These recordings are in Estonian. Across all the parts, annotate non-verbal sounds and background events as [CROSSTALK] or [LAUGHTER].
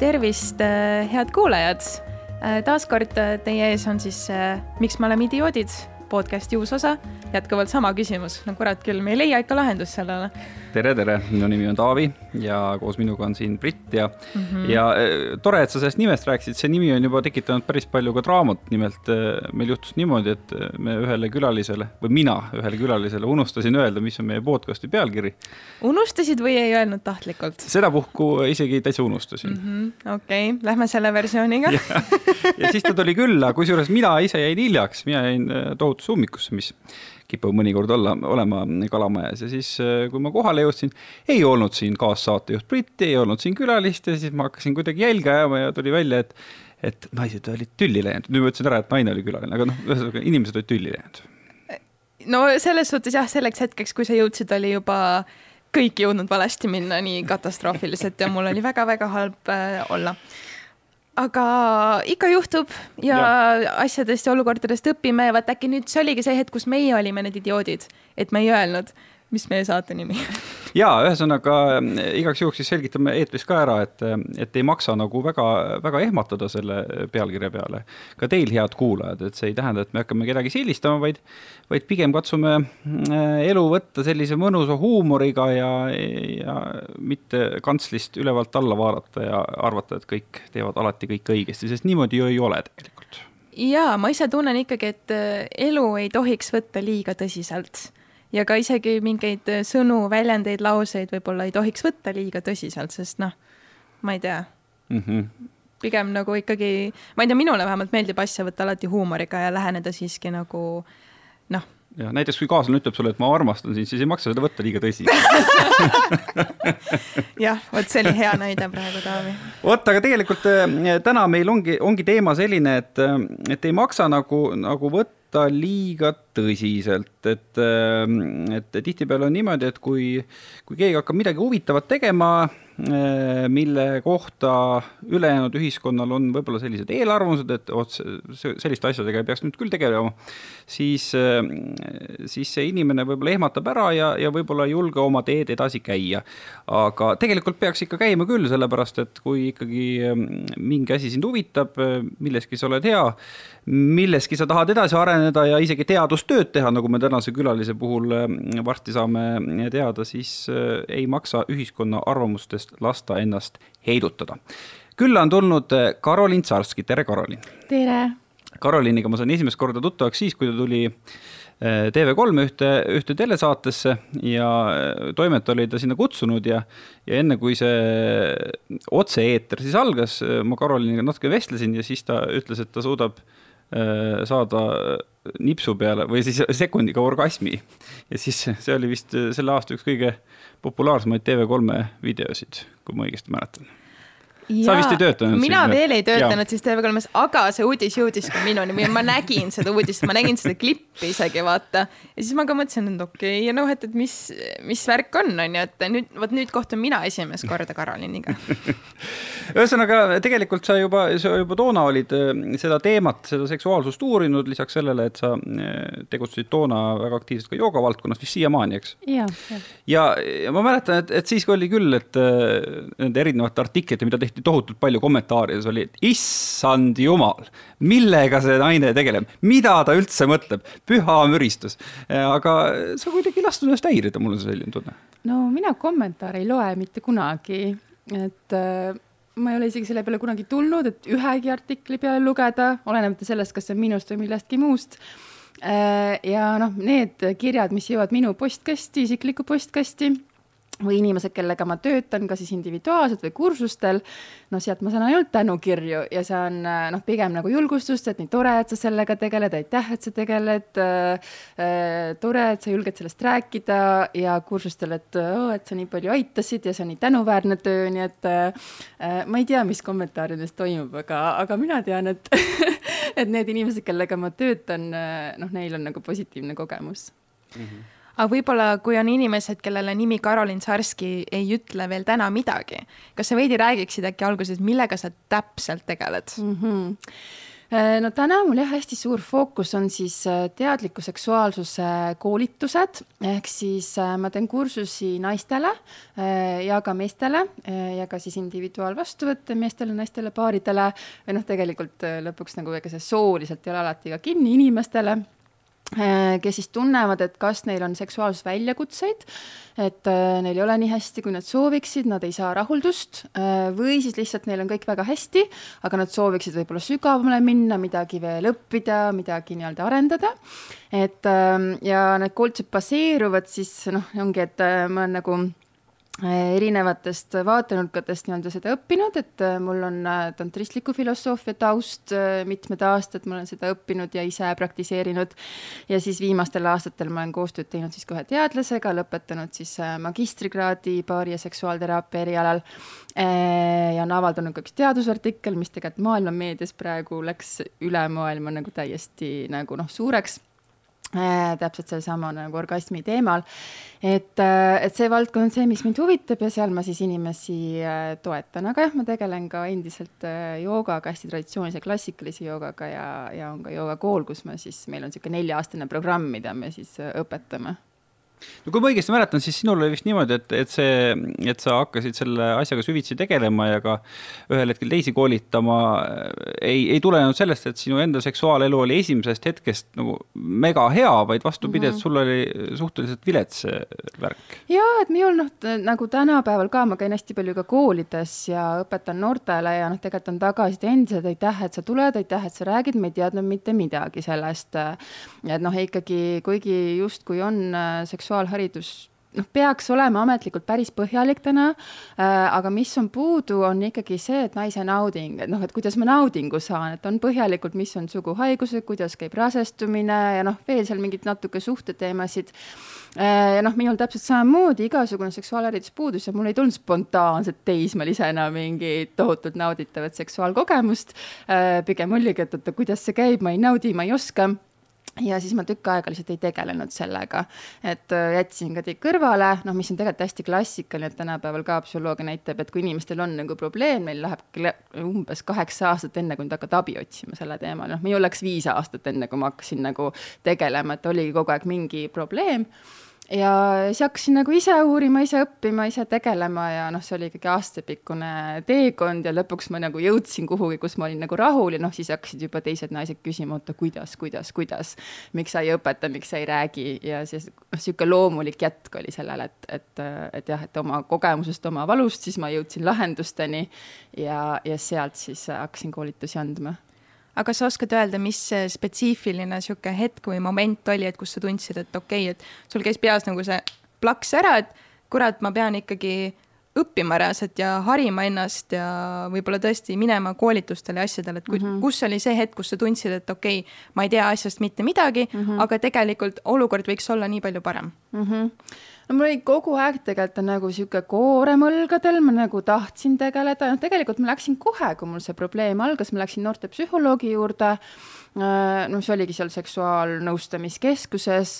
tervist, head kuulajad. taaskord teie ees on siis Miks me oleme idioodid podcasti uus osa. Jätkuvalt sama küsimus, no kurat küll, me ei leia ikka lahendust sellele. Tere, tere, minu nimi on Taavi ja koos minuga on siin Brit ja mm, -hmm. ja äh, tore, et sa sellest nimest rääkisid, see nimi on juba tekitanud päris palju ka draamat, nimelt äh, meil juhtus niimoodi, et äh, me ühele külalisele või mina ühele külalisele unustasin öelda, mis on meie podcast'i pealkiri. unustasid või ei öelnud tahtlikult? sedapuhku isegi täitsa unustasin. Mm -hmm.. okei. Okay., lähme selle versiooniga. Ja, ja siis ta tuli külla, kusjuures mina ise jäin hiljaks, mina jäin tohutusse ummikusse, mis kipub mõnikord olla, olema Kalamajas. Ja siis, äh, kui ma kohale jõudsin, ei olnud siin kaassaatejuht Britti, ei olnud siin külalist ja siis ma hakkasin kuidagi jälge ajama ja tuli välja, et et naised olid tülli läinud, nüüd ma ütlesin ära, et naine oli külaline, aga noh, ühesõnaga inimesed olid tülli läinud. no selles suhtes jah, selleks hetkeks, kui sa jõudsid, oli juba kõik jõudnud valesti minna nii katastroofiliselt ja mul oli väga-väga halb äh, olla aga ikka juhtub ja, ja asjadest ja olukordadest õpime. Ja vaat äkki nüüd see oligi see hetk, kus meie olime need idioodid, et me ei öelnud, mis meie saate nimi ja ühesõnaga igaks juhuks siis selgitame eetris ka ära, et, et ei maksa nagu väga, väga ehmatada selle pealkirja peale. ka teil, head kuulajad, et see ei tähenda, et me hakkame kedagi sildistama, vaid, vaid pigem katsume äh, elu võtta sellise mõnusa huumoriga ja, ja mitte kantslist ülevalt alla vaadata ja arvata, et kõik teevad alati kõik õigesti, sest niimoodi ju ei ole tegelikult. Jaa, ma ise tunnen ikkagi, et äh, elu ei tohiks võtta liiga tõsiselt ja ka isegi mingeid äh, sõnu, väljendeid, lauseid võib-olla ei tohiks võtta liiga tõsiselt, sest noh, ma ei tea mm. -hmm. pigem nagu ikkagi, ma ei tea, minule vähemalt meeldib asja võtta alati huumoriga ja läheneda siiski nagu noh ja näiteks kui kaaslane ütleb sulle, et ma armastan sind, siis ei maksa seda võtta liiga tõsiselt [LAUGHS] jah, vot see oli hea näide praegu, Taavi. vot, aga tegelikult äh, täna meil ongi, ongi teema selline, et, äh, et ei maksa nagu, nagu võtta võtta liiga tõsiselt, et, ähm, et tihtipeale on niimoodi, et kui, kui keegi hakkab midagi huvitavat tegema, mille kohta ülejäänud ühiskonnal on võib-olla sellised eelarvamused, et vot selliste asjadega ei peaks nüüd küll tegelema, siis, äh, siis see inimene võib-olla ehmatab ära ja, ja võib-olla ei julge oma teed edasi käia. aga tegelikult peaks ikka käima küll, sellepärast et kui ikkagi ähm, mingi asi sind huvitab, milleski sa oled hea, milleski sa tahad edasi areneda ja isegi teadustööd teha, nagu me tänase külalise puhul äh, varsti saame teada, siis äh, ei maksa ühiskonna arvamustest lasta ennast heidutada. külla on tulnud äh, Karolin Tsarski, tere, Karolin! tere! Karoliniga ma sain esimest korda tuttavaks siis, kui ta tuli TV3 ühte, ühte telesaatesse ja toimetaja oli ta sinna kutsunud ja, ja enne kui see otse-eeter siis algas, ma Karoliniga natuke vestlesin ja siis ta ütles, et ta suudab Äh, saada nipsu peale või siis sekundiga orgasmi. ja siis see oli vist selle aasta üks kõige populaarsemaid TV3 videosid, kui ma õigesti mäletan sa vist ei töötanud mina siin, veel ei töötanud ja. siis TV3-s, aga see uudis jõudis ka minuni või ma nägin seda uudist, ma nägin seda klippi isegi vaata. ja siis ma ka mõtlesin, et okei okay, ja noh, et, et mis, mis värk on, on ju, et nüüd, vot nüüd kohtun mina esimest korda Karoliniga [LAUGHS] ühesõnaga, tegelikult sa juba, sa juba toona olid äh, seda teemat, seda seksuaalsust uurinud, lisaks sellele, et sa äh, tegutsesid toona väga aktiivselt ka jooga valdkonnas, vist siiamaani, eks? ja, ja. ja, ma mäletan, et, et siis oli küll, et äh, nende erinevate artiklite, mida tehti tehti tohutult palju kommentaarides oli, et issand jumal, millega see naine tegeleb, mida ta üldse mõtleb, püha müristus. aga sa kuidagi ei lasknud ennast häirida, mul on selline tunne. no mina kommentaare ei loe mitte kunagi, et äh, ma ei ole isegi selle peale kunagi tulnud, et ühegi artikli peale lugeda, olenemata sellest, kas see on minust või millestki muust äh, ja noh, need kirjad, mis jõuavad minu postkasti, isiklikku postkasti või inimesed, kellega ma töötan, kas siis individuaalselt või kursustel, no sealt ma saan ainult tänukirju ja see on noh, pigem nagu julgustust, et nii tore, et sa sellega tegeled, aitäh, et sa tegeled äh,, äh, tore, et sa julged sellest rääkida ja kursustel, et oh, et sa nii palju aitasid ja see on nii tänuväärne töö, nii et äh, ma ei tea, mis kommentaarides toimub, aga, aga mina tean, et [LAUGHS] et need inimesed, kellega ma töötan, noh, neil on nagu positiivne kogemus mm. -hmm aga võib-olla, kui on inimesed, kellele nimi Karolin Sarski ei ütle veel täna midagi, kas sa veidi räägiksid äkki alguses, millega sa täpselt tegeled? Mm? -hmm no täna mul jah, hästi suur fookus on siis teadliku seksuaalsuse koolitused, ehk siis ma teen kursusi naistele ja ka meestele ja ka siis individuaalvastuvõtte meestele, naistele, paaridele. Või noh, tegelikult lõpuks nagu ega see sooliselt ei ole alati ka kinni inimestele. Äh, kes siis tunnevad, et kas neil on seksuaalses väljakutseid, et äh, neil ei ole nii hästi, kui nad sooviksid, nad ei saa rahuldust äh, või siis lihtsalt neil on kõik väga hästi, aga nad sooviksid võib-olla sügavamale minna, midagi veel õppida, midagi nii-öelda arendada. et ähm, ja need koolitused baseeruvad siis noh, ongi, et ma olen nagu Äh, erinevatest vaatenurkadest nii-öelda seda õppinud, et äh, mul on äh, tantristliku filosoofia taust mitmed aastad, ma olen seda õppinud ja ise praktiseerinud. ja siis viimastel aastatel ma olen koostööd teinud siis ka ühe teadlasega, lõpetanud siis magistrikraadi paari ja seksuaalteraapia erialal. ja on avaldunud ka üks teadusartikkel, mis tegelikult maailma meedias praegu läks üle maailma nagu täiesti nagu noh, suureks Äh, täpselt sellesama nagu orgasmi teemal. et, äh, et see valdkond on see, mis mind huvitab ja seal ma siis inimesi äh, toetan, aga jah, ma tegelen ka endiselt joogaga, hästi traditsioonilise klassikalise joogaga ja, ja on ka joogakool, kus me siis, meil on niisugune nelja-aastane programm, mida me siis õpetame no kui ma õigesti mäletan, siis sinul oli vist niimoodi, et, et see, et sa hakkasid selle asjaga süvitsi tegelema ja ka ühel hetkel teisi koolitama, ei, ei tulenenud sellest, et sinu enda seksuaalelu oli esimesest hetkest nagu mega hea, vaid vastupidi mm, -hmm. et sul oli suhteliselt vilets värk. ja, et minul noh, nagu tänapäeval ka, ma käin hästi palju ka koolides ja õpetan noortele ja noh, tegelikult on tagasiside endiselt, aitäh, et sa tuled, aitäh, et sa räägid, me ei teadnud mitte midagi sellest. et noh, ikkagi kuigi justkui on seksuaalne seksuaalharidus noh, peaks olema ametlikult päris põhjalik täna äh,, aga mis on puudu, on ikkagi see, et naise nauding, et noh, et kuidas ma naudingu saan, et on põhjalikult, mis on suguhaigused, kuidas käib rasestumine ja noh, veel seal mingeid natuke suhteteemasid äh,. ja noh, minul täpselt samamoodi igasugune seksuaalharidus puudus ja mul ei tulnud spontaanselt teismelisena mingit tohutult nauditavat seksuaalkogemust äh,. pigem oligi, et oota, kuidas see käib, ma ei naudi, ma ei oska ja siis ma tükk aega lihtsalt ei tegelenud sellega, et äh, jätsin ka kõrvale, noh, mis on tegelikult hästi klassikaline, et tänapäeval ka psühholoogia näitab, et kui inimestel on nagu probleem, neil läheb umbes kaheksa aastat enne, kui nad hakkavad abi otsima selle teemal, noh, minul läks viis aastat enne, kui ma hakkasin nagu tegelema, et oligi kogu aeg mingi probleem ja siis hakkasin nagu ise uurima, ise õppima, ise tegelema ja noh, see oli ikkagi aastapikkune teekond ja lõpuks ma nagu jõudsin kuhugi, kus ma olin nagu rahul ja noh, siis hakkasid juba teised naised küsima, oota, kuidas, kuidas, kuidas, miks sa ei õpeta, miks sa ei räägi? Ja siis noh, niisugune loomulik jätk oli sellele, et, et, et jah, et oma kogemusest, oma valust, siis ma jõudsin lahendusteni ja, ja sealt siis hakkasin koolitusi andma aga kas sa oskad öelda, mis see spetsiifiline niisugune hetk või moment oli, et kus sa tundsid, et okei okay,, et sul käis peas nagu see plaks ära, et kurat, ma pean ikkagi õppima reaalselt ja harima ennast ja võib-olla tõesti minema koolitustele ja asjadele, et kui, mm -hmm. kus oli see hetk, kus sa tundsid, et okei okay,, ma ei tea asjast mitte midagi mm, -hmm. aga tegelikult olukord võiks olla nii palju parem mm? -hmm no mul oli kogu aeg tegelikult nagu sihuke koorem õlgadel, ma nagu tahtsin tegeleda, noh, tegelikult ma läksin kohe, kui mul see probleem algas, ma läksin noortepsühholoogi juurde. Äh, no see oligi seal seksuaalnõustamiskeskuses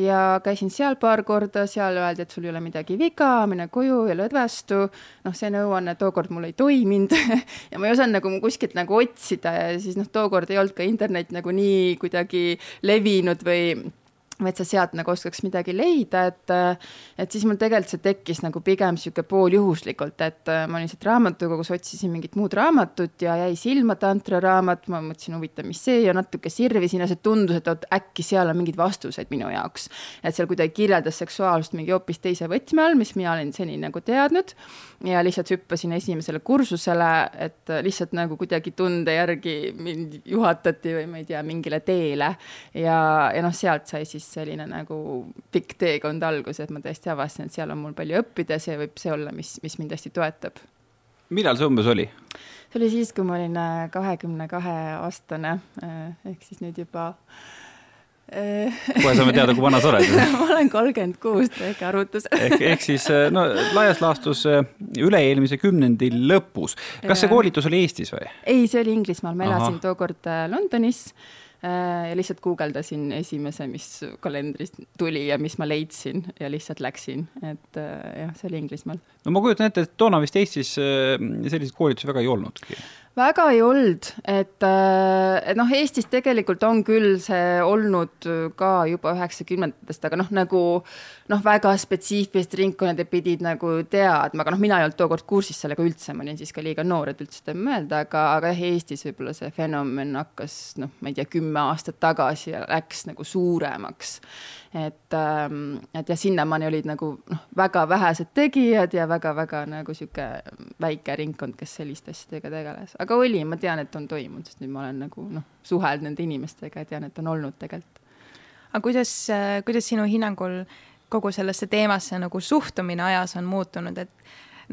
ja käisin seal paar korda, seal öeldi, et sul ei ole midagi viga, mine koju ja lõdvestu. noh, see nõuanne tookord mul ei toiminud [LAUGHS] ja ma ei osanud nagu kuskilt nagu otsida ja siis noh, tookord ei olnud ka internet nagu nii kuidagi levinud või et sa sealt nagu oskaks midagi leida, et et siis mul tegelikult see tekkis nagu pigem niisugune pooljuhuslikult, et ma lihtsalt raamatukogus otsisin mingit muud raamatut ja jäi silma tantraraamat, ma mõtlesin, huvitav, mis see ja natuke sirvisin ja see tundus, et oot, äkki seal on mingid vastused minu jaoks. et seal kuidagi kirjeldas seksuaalsust mingi hoopis teise võtme all, mis mina olin seni nagu teadnud ja lihtsalt hüppasin esimesele kursusele, et lihtsalt nagu kuidagi tunde järgi mind juhatati või ma ei tea, mingile teele ja, ja noh, sealt sai siis selline nagu pikk teekond alguse, et ma tõesti avastasin, et seal on mul palju õppida, see võib see olla, mis, mis mind hästi toetab. millal see umbes oli? see oli siis, kui ma olin äh, kahekümne kahe aastane, äh, ehk siis nüüd juba äh, kohe saame teada, kui vana sa oled. [LAUGHS] Ma olen kolmkümmend kuus, tehke arvutus ehk, ehk siis no laias laastus üle-eelmise kümnendi lõpus. kas see koolitus oli Eestis või? ei, see oli Inglismaal, ma elasin tookord Londonis Äh, ja lihtsalt guugeldasin esimese, mis kalendrist tuli ja mis ma leidsin ja lihtsalt läksin, et äh, jah, see oli Inglismaal. no ma kujutan ette, et toona vist Eestis äh, selliseid koolitusi väga ei olnudki väga ei olnud, et, äh, et noh, Eestis tegelikult on küll see olnud ka juba üheksakümnendatest, aga noh, nagu noh, väga spetsiifilised ringkonnad pidid nagu teadma, aga noh, mina ei olnud tookord kursis sellega üldse, ma olin siis ka liiga noor, et üldse seda mõelda, aga, aga jah, Eestis võib-olla see fenomen hakkas noh, ma ei tea, kümme aastat tagasi ja läks nagu suuremaks et, ähm, et jah, sinnamaani olid nagu noh, väga vähesed tegijad ja väga-väga nagu sihuke väike ringkond, kes selliste asjadega tegeles, aga oli, ma tean, et on toimunud, sest nüüd ma olen nagu noh, suhelnud nende inimestega ja tean, et on olnud tegelikult. aga kuidas, kuidas sinu hinnangul kogu sellesse teemasse nagu suhtumine ajas on muutunud, et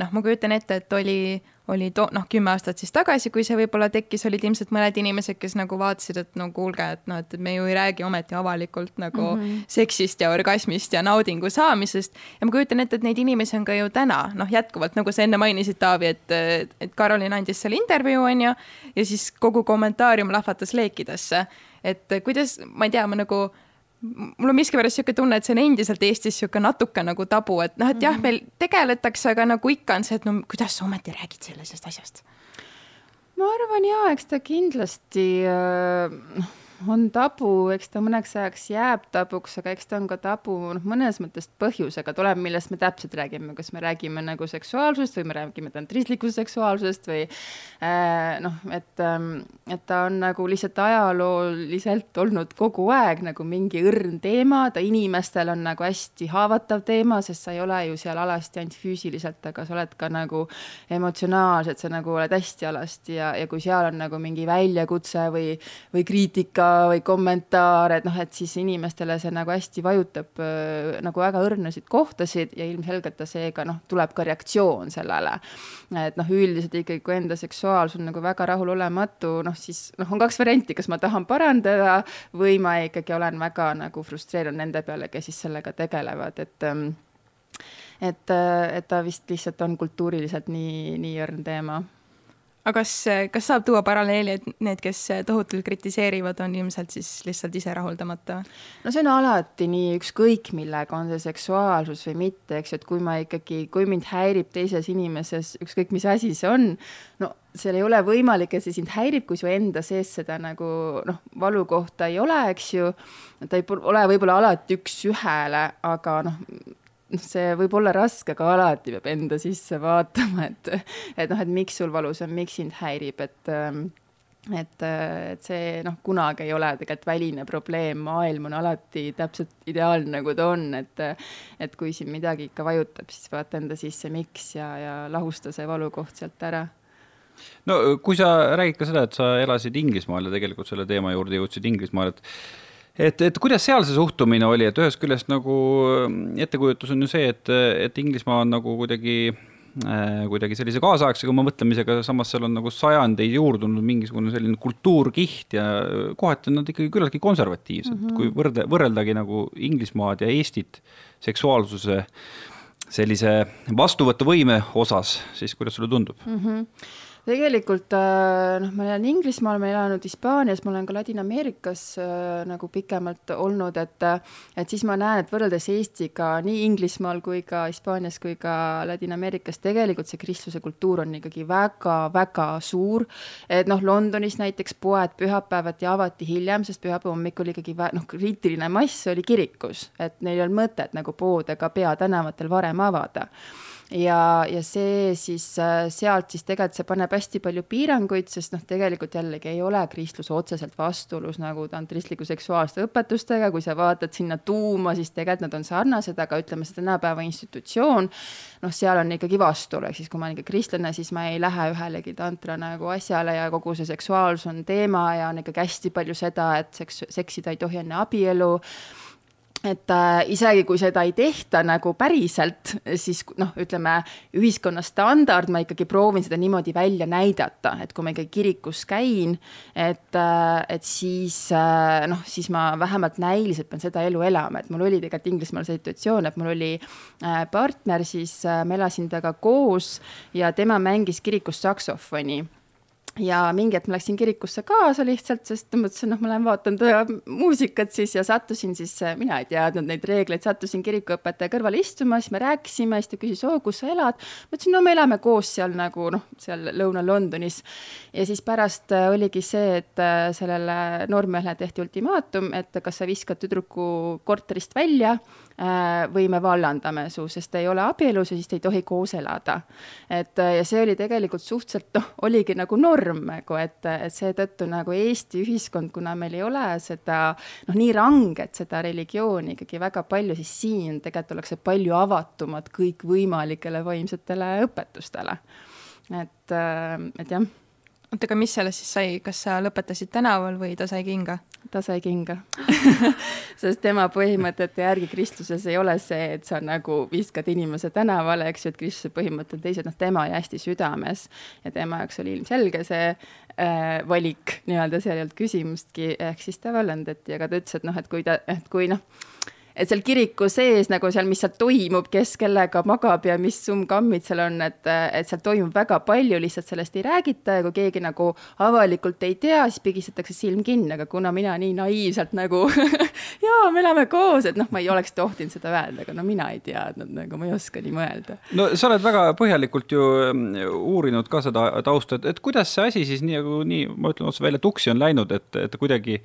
noh, ma kujutan ette, et oli, oli to-, noh, kümme aastat siis tagasi, kui see võib-olla tekkis, olid ilmselt mõned inimesed, kes nagu vaatasid, et no kuulge, et noh, et me ju ei räägi ometi avalikult nagu mm -hmm. seksist ja orgasmist ja naudingu saamisest. ja ma kujutan ette, et neid inimesi on ka ju täna, noh, jätkuvalt, nagu sa enne mainisid, Taavi, et, et Karolin andis seal intervjuu, on ju, ja siis kogu kommentaarium lahvatas leekidesse. et kuidas, ma ei tea, ma nagu mul on miskipärast niisugune tunne, et see on endiselt Eestis niisugune natuke nagu tabu, et noh, et jah, mhm. meil tegeletakse, aga nagu ikka on see, et no kuidas sa ometi räägid sellisest asjast? ma arvan jaa, eks ta kindlasti äh, noh äh, on tabu, eks ta mõneks ajaks jääb tabuks, aga eks ta on ka tabu noh, mõnes mõttes põhjusega, tuleb, millest me täpselt räägime, kas me räägime nagu seksuaalsusest või me räägime tantristlikust seksuaalsusest või äh, noh, et ähm,, et ta on nagu lihtsalt ajalooliselt olnud kogu aeg nagu mingi õrn teema, ta inimestel on nagu hästi haavatav teema, sest sa ei ole ju seal alasti ainult füüsiliselt, aga sa oled ka nagu emotsionaalselt, sa nagu oled hästi alasti ja, ja kui seal on nagu mingi väljakutse või, või kriitika või kommentaar, et noh, et siis inimestele see nagu hästi vajutab nagu väga õrnasid kohtasid ja ilmselgelt ta seega noh, tuleb ka reaktsioon sellele. et noh, üldiselt ikkagi, kui enda seksuaalsus on nagu väga rahulolematu, noh siis noh, on kaks varianti, kas ma tahan parandada või ma ikkagi olen väga nagu frustreerunud nende peale, kes siis sellega tegelevad, et et, et ta vist lihtsalt on kultuuriliselt nii, nii õrn teema aga kas, kas saab tuua paralleeli, et need, kes tohutult kritiseerivad, on ilmselt siis lihtsalt ise rahuldamata? no see on alati nii, ükskõik millega, on see seksuaalsus või mitte, eks ju, et kui ma ikkagi, kui mind häirib teises inimeses, ükskõik mis asi see on, no seal ei ole võimalik, et see sind häirib, kui su enda sees seda nagu noh, valukohta ei ole, eks ju. ta ei ole võib-olla alati üks-ühele, aga noh, noh, see võib olla raske, aga alati peab enda sisse vaatama, et, et noh, et miks sul valus on, miks sind häirib, et ähm, et, et see noh, kunagi ei ole tegelikult väline probleem, maailm on alati täpselt ideaalne, nagu ta on, et et kui siin midagi ikka vajutab, siis vaata enda sisse, miks ja, ja lahusta see valukoht sealt ära. No kui sa räägid ka seda, et sa elasid Inglismaal ja tegelikult selle teema juurde jõudsid Inglismaal, et et, et kuidas seal see suhtumine oli, et ühest küljest nagu mm, ettekujutus on ju see, et, et Inglismaa on nagu kuidagi äh, kuidagi sellise kaasaegsega mõtlemisega, samas seal on nagu sajandeid juurdunud mingisugune selline kultuurkiht ja kohati on nad ikkagi küllaltki konservatiivsed mm, -hmm. kui võrde, võrreldagi nagu Inglismaad ja Eestit seksuaalsuse sellise vastuvõtuvõime osas, siis kuidas sulle tundub mm? -hmm tegelikult äh, noh, ma elan Inglismaal, ma olen elanud Hispaanias, ma olen ka Ladina-Ameerikas äh, nagu pikemalt olnud, et et siis ma näen, et võrreldes Eestiga nii Inglismaal kui ka Hispaanias kui ka Ladina-Ameerikas tegelikult see kristluse kultuur on ikkagi väga-väga suur. et noh, Londonis näiteks poed pühapäevati avati hiljem, sest pühapäeva hommikul ikkagi noh, kriitiline mass oli kirikus, et neil ei olnud mõtet nagu poode ka peatänavatel varem avada ja, ja see siis äh, sealt siis tegelikult see paneb hästi palju piiranguid, sest noh, tegelikult jällegi ei ole kristlus otseselt vastuolus nagu tantristliku seksuaalsete õpetustega, kui sa vaatad sinna tuuma, siis tegelikult nad on sarnased, aga ütleme, see tänapäeva institutsioon, noh, seal on ikkagi vastuolu, ehk siis kui ma olen ikka kristlane, siis ma ei lähe ühelegi tantra nagu asjale ja kogu see seksuaalsus on teema ja on ikkagi hästi palju seda, et seks, seksida ei tohi enne abielu et äh, isegi kui seda ei tehta nagu päriselt, siis noh, ütleme ühiskonna standard, ma ikkagi proovin seda niimoodi välja näidata, et kui ma ikkagi kirikus käin, et äh,, et siis äh, noh, siis ma vähemalt näiliselt pean seda elu elama, et mul oli tegelikult Inglismaal see situatsioon, et mul oli partner, siis ma elasin temaga koos ja tema mängis kirikus saksofoni ja mingi hetk ma läksin kirikusse kaasa lihtsalt, sest mõtlesin, noh, ma lähen vaatan muusikat siis ja sattusin siis, mina ei teadnud neid reegleid, sattusin kirikuõpetaja kõrvale istuma, siis me rääkisime, siis ta küsis, oo, kus sa elad. ma ütlesin, no me elame koos seal nagu noh, seal Lõuna-Londonis. ja siis pärast äh, oligi see, et äh, sellele noormehele tehti ultimaatum, et kas sa viskad tüdruku korterist välja või me vallandame su, sest te ei ole abielus ja siis te ei tohi koos elada. et äh, ja see oli tegelikult suhteliselt noh, oligi nagu norm nagu, et, et seetõttu nagu Eesti ühiskond, kuna meil ei ole seda noh, nii ranget seda religiooni ikkagi väga palju, siis siin tegelikult ollakse palju avatumad kõikvõimalikele vaimsetele õpetustele. et, äh, et jah oota, aga mis sellest siis sai, kas sa lõpetasid tänaval või ta sai kinga? ta sai kinga. [LAUGHS] Sest tema põhimõtete järgi kristluses ei ole see, et sa nagu viskad inimese tänavale, eks ju, et kristluse põhimõtted on teised, noh, tema oli hästi südames ja tema jaoks oli ilmselge see äh, valik. Nii-öelda, seal ei olnud küsimustki, ehk siis ta vallandati, aga ta ütles, et noh, et kui ta, et kui noh, et seal kiriku sees nagu seal, mis seal toimub, kes kellega magab ja mis summ-kammid seal on, et, et seal toimub väga palju, lihtsalt sellest ei räägita ja kui keegi nagu avalikult ei tea, siis pigistatakse silm kinni, aga kuna mina nii naiivselt nagu [LAUGHS] jaa, me elame koos, et noh, ma ei oleks tohtinud seda öelda, aga no mina ei teadnud, nagu ma ei oska nii mõelda. no sa oled väga põhjalikult ju mm, uurinud ka seda tausta, et, et kuidas see asi siis nii nagu nii, ma ütlen otse välja, tuksi on läinud, et, et kuidagi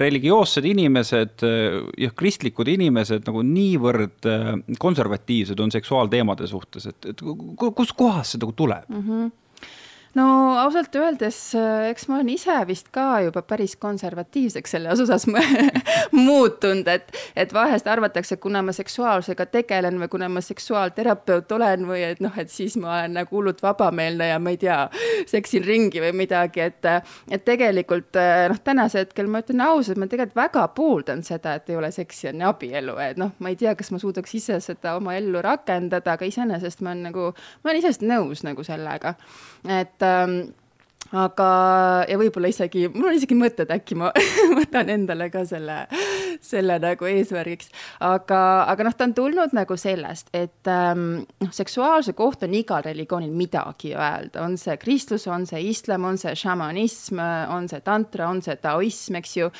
religioossed inimesed äh, ja kristlikud inimesed nagu niivõrd äh, konservatiivsed on seksuaalteemade suhtes, et, et kuskohast see nagu tuleb mm? -hmm no ausalt öeldes, eks ma olen ise vist ka juba päris konservatiivseks selles osas [LAUGHS] muutunud, et, et vahest arvatakse, et kuna ma seksuaalsusega tegelen või kuna ma seksuaalterapeut olen või et noh, et siis ma olen nagu hullult vabameelne ja ma ei tea, seksin ringi või midagi, et, et tegelikult noh, tänasel hetkel ma ütlen ausalt, ma tegelikult väga pooldan seda, et ei ole seksi enne abielu, et noh, ma ei tea, kas ma suudaks ise seda oma ellu rakendada, aga iseenesest ma olen nagu, ma olen iseenesest nõus nagu sellega, et et ähm, aga, ja võib-olla isegi, mul on isegi mõte, et äkki ma [LAUGHS] võtan endale ka selle, selle nagu eesmärgiks. aga, aga noh, ta on tulnud nagu sellest, et ähm, noh, seksuaalse kohta on igal religioonil midagi öelda, on see kristlus, on see islam, on see šamanism, on see tantra, on see taoism, eks ju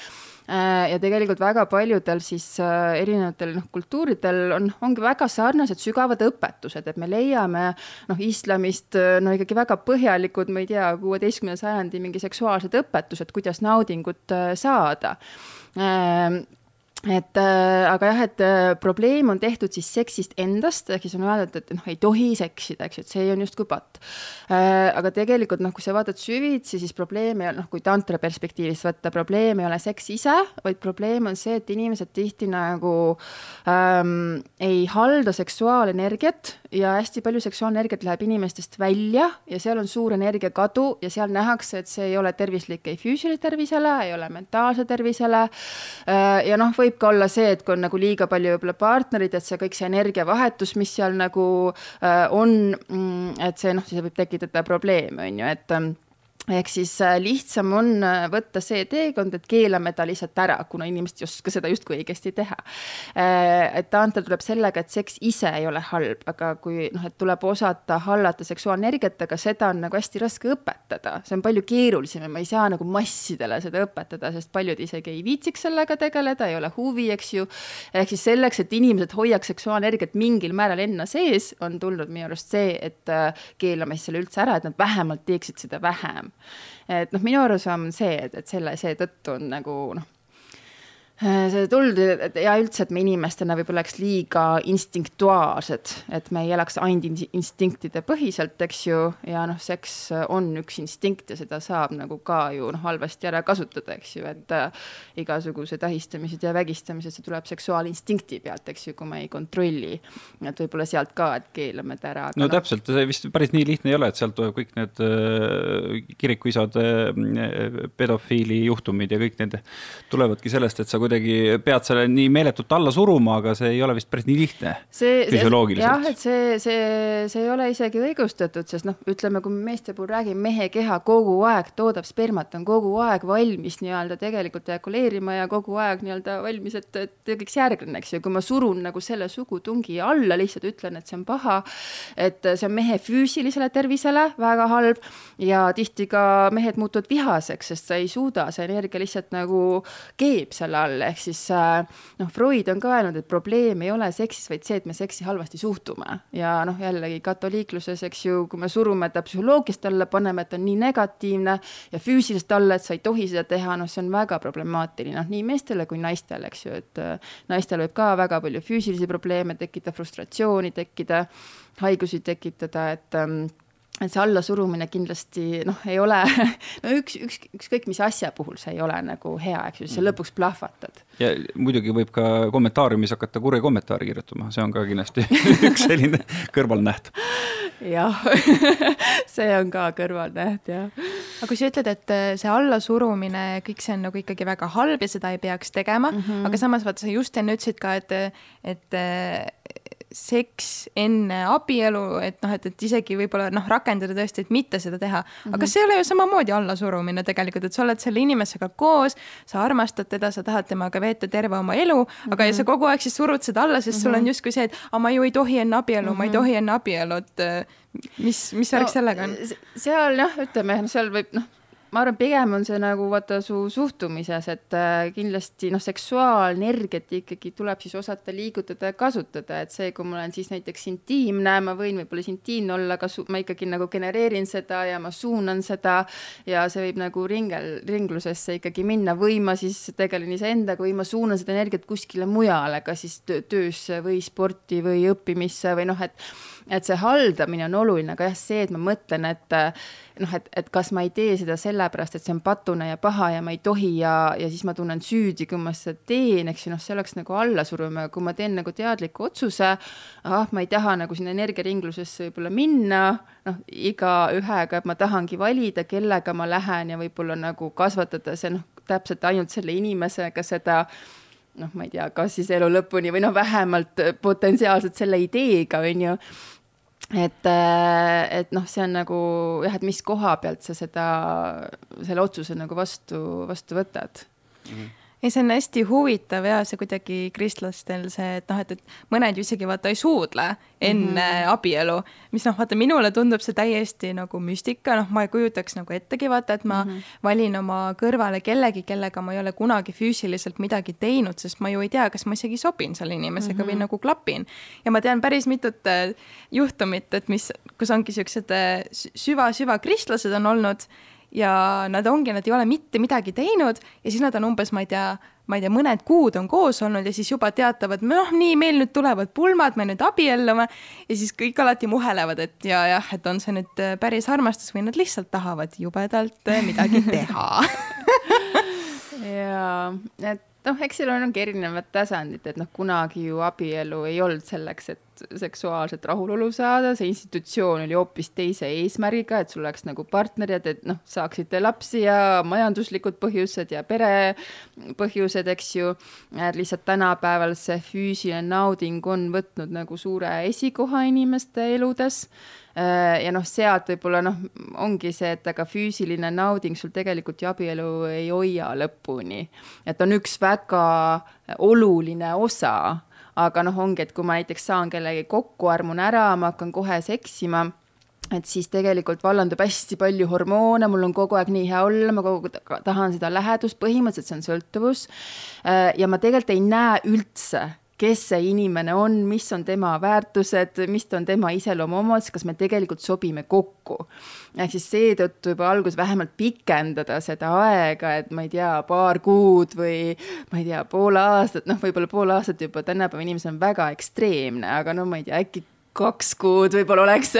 ja tegelikult väga paljudel siis äh, erinevatel noh, kultuuridel on, ongi väga sarnased sügavad õpetused, et me leiame noh, islamist äh, no ikkagi väga põhjalikud, ma ei tea, kuueteistkümnenda sajandi mingi seksuaalsed õpetused, kuidas naudingut saada et äh, aga jah, et äh, probleem on tehtud siis seksist endast, ehk siis on öeldud, et noh, ei tohi seksida, eks ju, et see on justkui patt äh,. aga tegelikult noh, kui sa vaatad süvitsi, siis probleem ei ole, noh, kui tantra perspektiivist võtta, probleem ei ole seks ise, vaid probleem on see, et inimesed tihti nagu ähm, ei halda seksuaalenergiat ja hästi palju seksuaalenergiat läheb inimestest välja ja seal on suur energiakadu ja seal nähakse, et see ei ole tervislik ei füüsilisele tervisele, ei ole mentaalsele tervisele. Äh, ja noh, võib võib ka olla see, et kui on nagu liiga palju võib-olla partnerid, et see kõik see energiavahetus, mis seal nagu äh, on, mm, et see noh, siis võib tekitada probleeme, on ju, et ähm, ehk siis äh, lihtsam on äh, võtta see teekond, et keelame ta lihtsalt ära, kuna inimesed ei oska seda justkui õigesti teha. Äh, et taantel tuleb sellega, et seks ise ei ole halb, aga kui noh, et tuleb osata hallata seksuaalenergiat, aga seda on nagu hästi raske õpetada, see on palju keerulisem ja ma ei saa nagu massidele seda õpetada, sest paljud isegi ei viitsiks sellega tegeleda, ei ole huvi, eks ju. ehk siis selleks, et inimesed hoiaks seksuaalenergiat mingil määral enna sees, on tulnud minu arust see, et keelame siis selle üldse ära, et nad vähemalt teeksid seda vähem et noh, minu arusaam on see, et, et selle, seetõttu on nagu noh see tuld ja üldse, et me inimestena võib-olla oleks liiga instinktuaalsed, et me ei elaks ainult instinktide põhiselt, eks ju, ja noh, seks on üks instinkt ja seda saab nagu ka ju noh, halvasti ära kasutada, eks ju, et äh, igasugused ahistamised ja vägistamised, see tuleb seksuaalinstinkti pealt, eks ju, kui me ei kontrolli. et võib-olla sealt ka, et keelame ta ära. no, no täpselt, see vist päris nii lihtne ei ole, et sealt tuleb kõik need äh, kirikuisad äh, pedofiili juhtumid ja kõik need tulevadki sellest, et sa kuidagi kuidagi pead selle nii meeletult alla suruma, aga see ei ole vist päris nii lihtne see, jah, et see, see, see ei ole isegi õigustatud, sest noh, ütleme, kui me meeste puhul räägime, mehe keha kogu aeg toodab spermat, on kogu aeg valmis nii-öelda tegelikult ejakuleerima ja kogu aeg nii-öelda valmis, et, et tekiks järglane, eks ju, kui ma surun nagu selle sugutungi alla, lihtsalt ütlen, et see on paha, et see on mehe füüsilisele tervisele väga halb ja tihti ka mehed muutuvad vihaseks, sest sa ei suuda, see energia lihtsalt nagu keeb selle all, ehk siis äh, noh, Freud on ka öelnud, et probleem ei ole seksis, vaid see, et me seksi halvasti suhtume. Ja noh, jällegi katoliikluses, eks ju, kui me surume ta psühholoogilist alla, paneme, et on nii negatiivne ja füüsilist alla, et sa ei tohi seda teha, noh, see on väga problemaatiline, noh nii meestele kui naistele, eks ju, et äh, naistel võib ka väga palju füüsilisi probleeme tekkida, frustratsiooni tekkida, haigusi tekitada, et ähm, et see allasurumine kindlasti noh, ei ole, [LAUGHS] no üks, üks, ükskõik mis asja puhul see ei ole nagu hea, eks ju, sa mm. lõpuks plahvatad. ja muidugi võib ka kommentaariumis hakata kuri kommentaari kirjutama, see on ka kindlasti [LAUGHS] üks selline kõrvalnäht. jah [LAUGHS] see on ka kõrvalnäht, jah. aga kui sa ütled, et äh, see allasurumine, kõik see on nagu ikkagi väga halb ja seda ei peaks tegema mm, -hmm. aga samas vaata, sa just enne ütlesid ka, et, et seks enne abielu, et noh, et, et isegi võib-olla noh, rakendada tõesti, et mitte seda teha mm. -hmm. aga see ei ole ju samamoodi allasurumine tegelikult, et sa oled selle inimesega koos, sa armastad teda, sa tahad temaga veeta terve oma elu mm, -hmm. aga ja sa mhm. kogu aeg siis surud seda alla, sest mm -hmm. sul on mhm. justkui see, et aga ma ju ei tohi enne abielu mm, -hmm. ma ei mhm. tohi enne abielu, et mis, mis värk no, sellega on? seal jah, ütleme, seal võib noh ma arvan, pigem on see nagu vaata su suhtumises, et äh, kindlasti noh, seksuaalenergiat ikkagi tuleb siis osata liigutada ja kasutada, et see, kui ma olen siis näiteks intiimne, ma võin võib-olla siis intiimne olla, aga ma ikkagi nagu genereerin seda ja ma suunan seda ja see võib nagu ringel, ringlusesse ikkagi minna või ma siis tegelen iseendaga või ma suunan seda energiat kuskile mujale, kas siis töösse või sporti või õppimisse või noh, et et see haldamine on oluline, aga jah, see, et ma mõtlen, et noh, et, et kas ma ei tee seda sellepärast, et see on patune ja paha ja ma ei tohi ja, ja siis ma tunnen süüdi, kui ma seda teen, eks ju, noh, see oleks nagu allasurumine, kui ma teen nagu teadliku otsuse, ah, ma ei taha nagu sinna energiaringlusesse võib-olla minna, noh, igaühega, et ma tahangi valida, kellega ma lähen ja võib-olla nagu kasvatada see noh, täpselt ainult selle inimesega seda noh, ma ei tea, kas siis elu lõpuni või noh, vähemalt potentsiaalselt selle ideega, on ju et, äh, et noh, see on nagu jah, et mis koha pealt sa seda, selle otsuse nagu vastu, vastu võtad mm. -hmm ei, see on hästi huvitav ja see kuidagi kristlastel see, et noh, et, et mõned ju isegi vaata ei suudle enne mm -hmm. abielu, mis noh, vaata minule tundub see täiesti nagu müstika, noh, ma ei kujutaks nagu ettegi vaata, et ma mm -hmm. valin oma kõrvale kellegi, kellega ma ei ole kunagi füüsiliselt midagi teinud, sest ma ju ei tea, kas ma isegi sobin selle inimesega mm -hmm. või mhm. nagu klapin. ja ma tean päris mitut äh, juhtumit, et mis, kus ongi siuksed äh, süva-süva kristlased on olnud ja nad ongi, nad ei ole mitte midagi teinud ja siis nad on umbes, ma ei tea, ma ei tea, mõned kuud on koos olnud ja siis juba teatavad, noh, nii, meil nüüd tulevad pulmad, me nüüd abiellume ja siis kõik alati muhelevad, et ja jah, et on see nüüd äh, päris armastus või nad lihtsalt tahavad jubedalt äh, midagi [LAUGHS] teha. Ja, et noh, eks seal ongi erinevad tasandid, et noh, kunagi ju abielu ei olnud selleks, et seksuaalset rahulolu saada, see institutsioon oli hoopis teise eesmärgiga, et sul oleks nagu partnerid, et noh, saaksite lapsi ja majanduslikud põhjused ja pere põhjused, eks ju. lihtsalt tänapäeval see füüsiline nauding on võtnud nagu suure esikoha inimeste eludes Äh, ja noh, sealt võib-olla noh, ongi see, et aga füüsiline nauding sul tegelikult ju abielu ei hoia lõpuni. et on üks väga oluline osa, aga noh, ongi, et kui ma näiteks saan kellegagi kokku, armun ära, ma hakkan kohe seksima et siis tegelikult vallandub hästi palju hormoone, mul on kogu aeg nii hea olla, ma kogu aeg tahan seda lähedust, põhimõtteliselt see on sõltuvus. Äh, ja ma tegelikult ei näe üldse kes see inimene on, mis on tema väärtused, mis on tema iseloomuomadused, kas me tegelikult sobime kokku. ehk siis seetõttu juba alguses vähemalt pikendada seda aega, et ma ei tea, paar kuud või ma ei tea, pool aastat, noh, võib-olla pool aastat juba tänapäeva inimesel on väga ekstreemne, aga no ma ei tea, äkki kaks kuud võib-olla oleks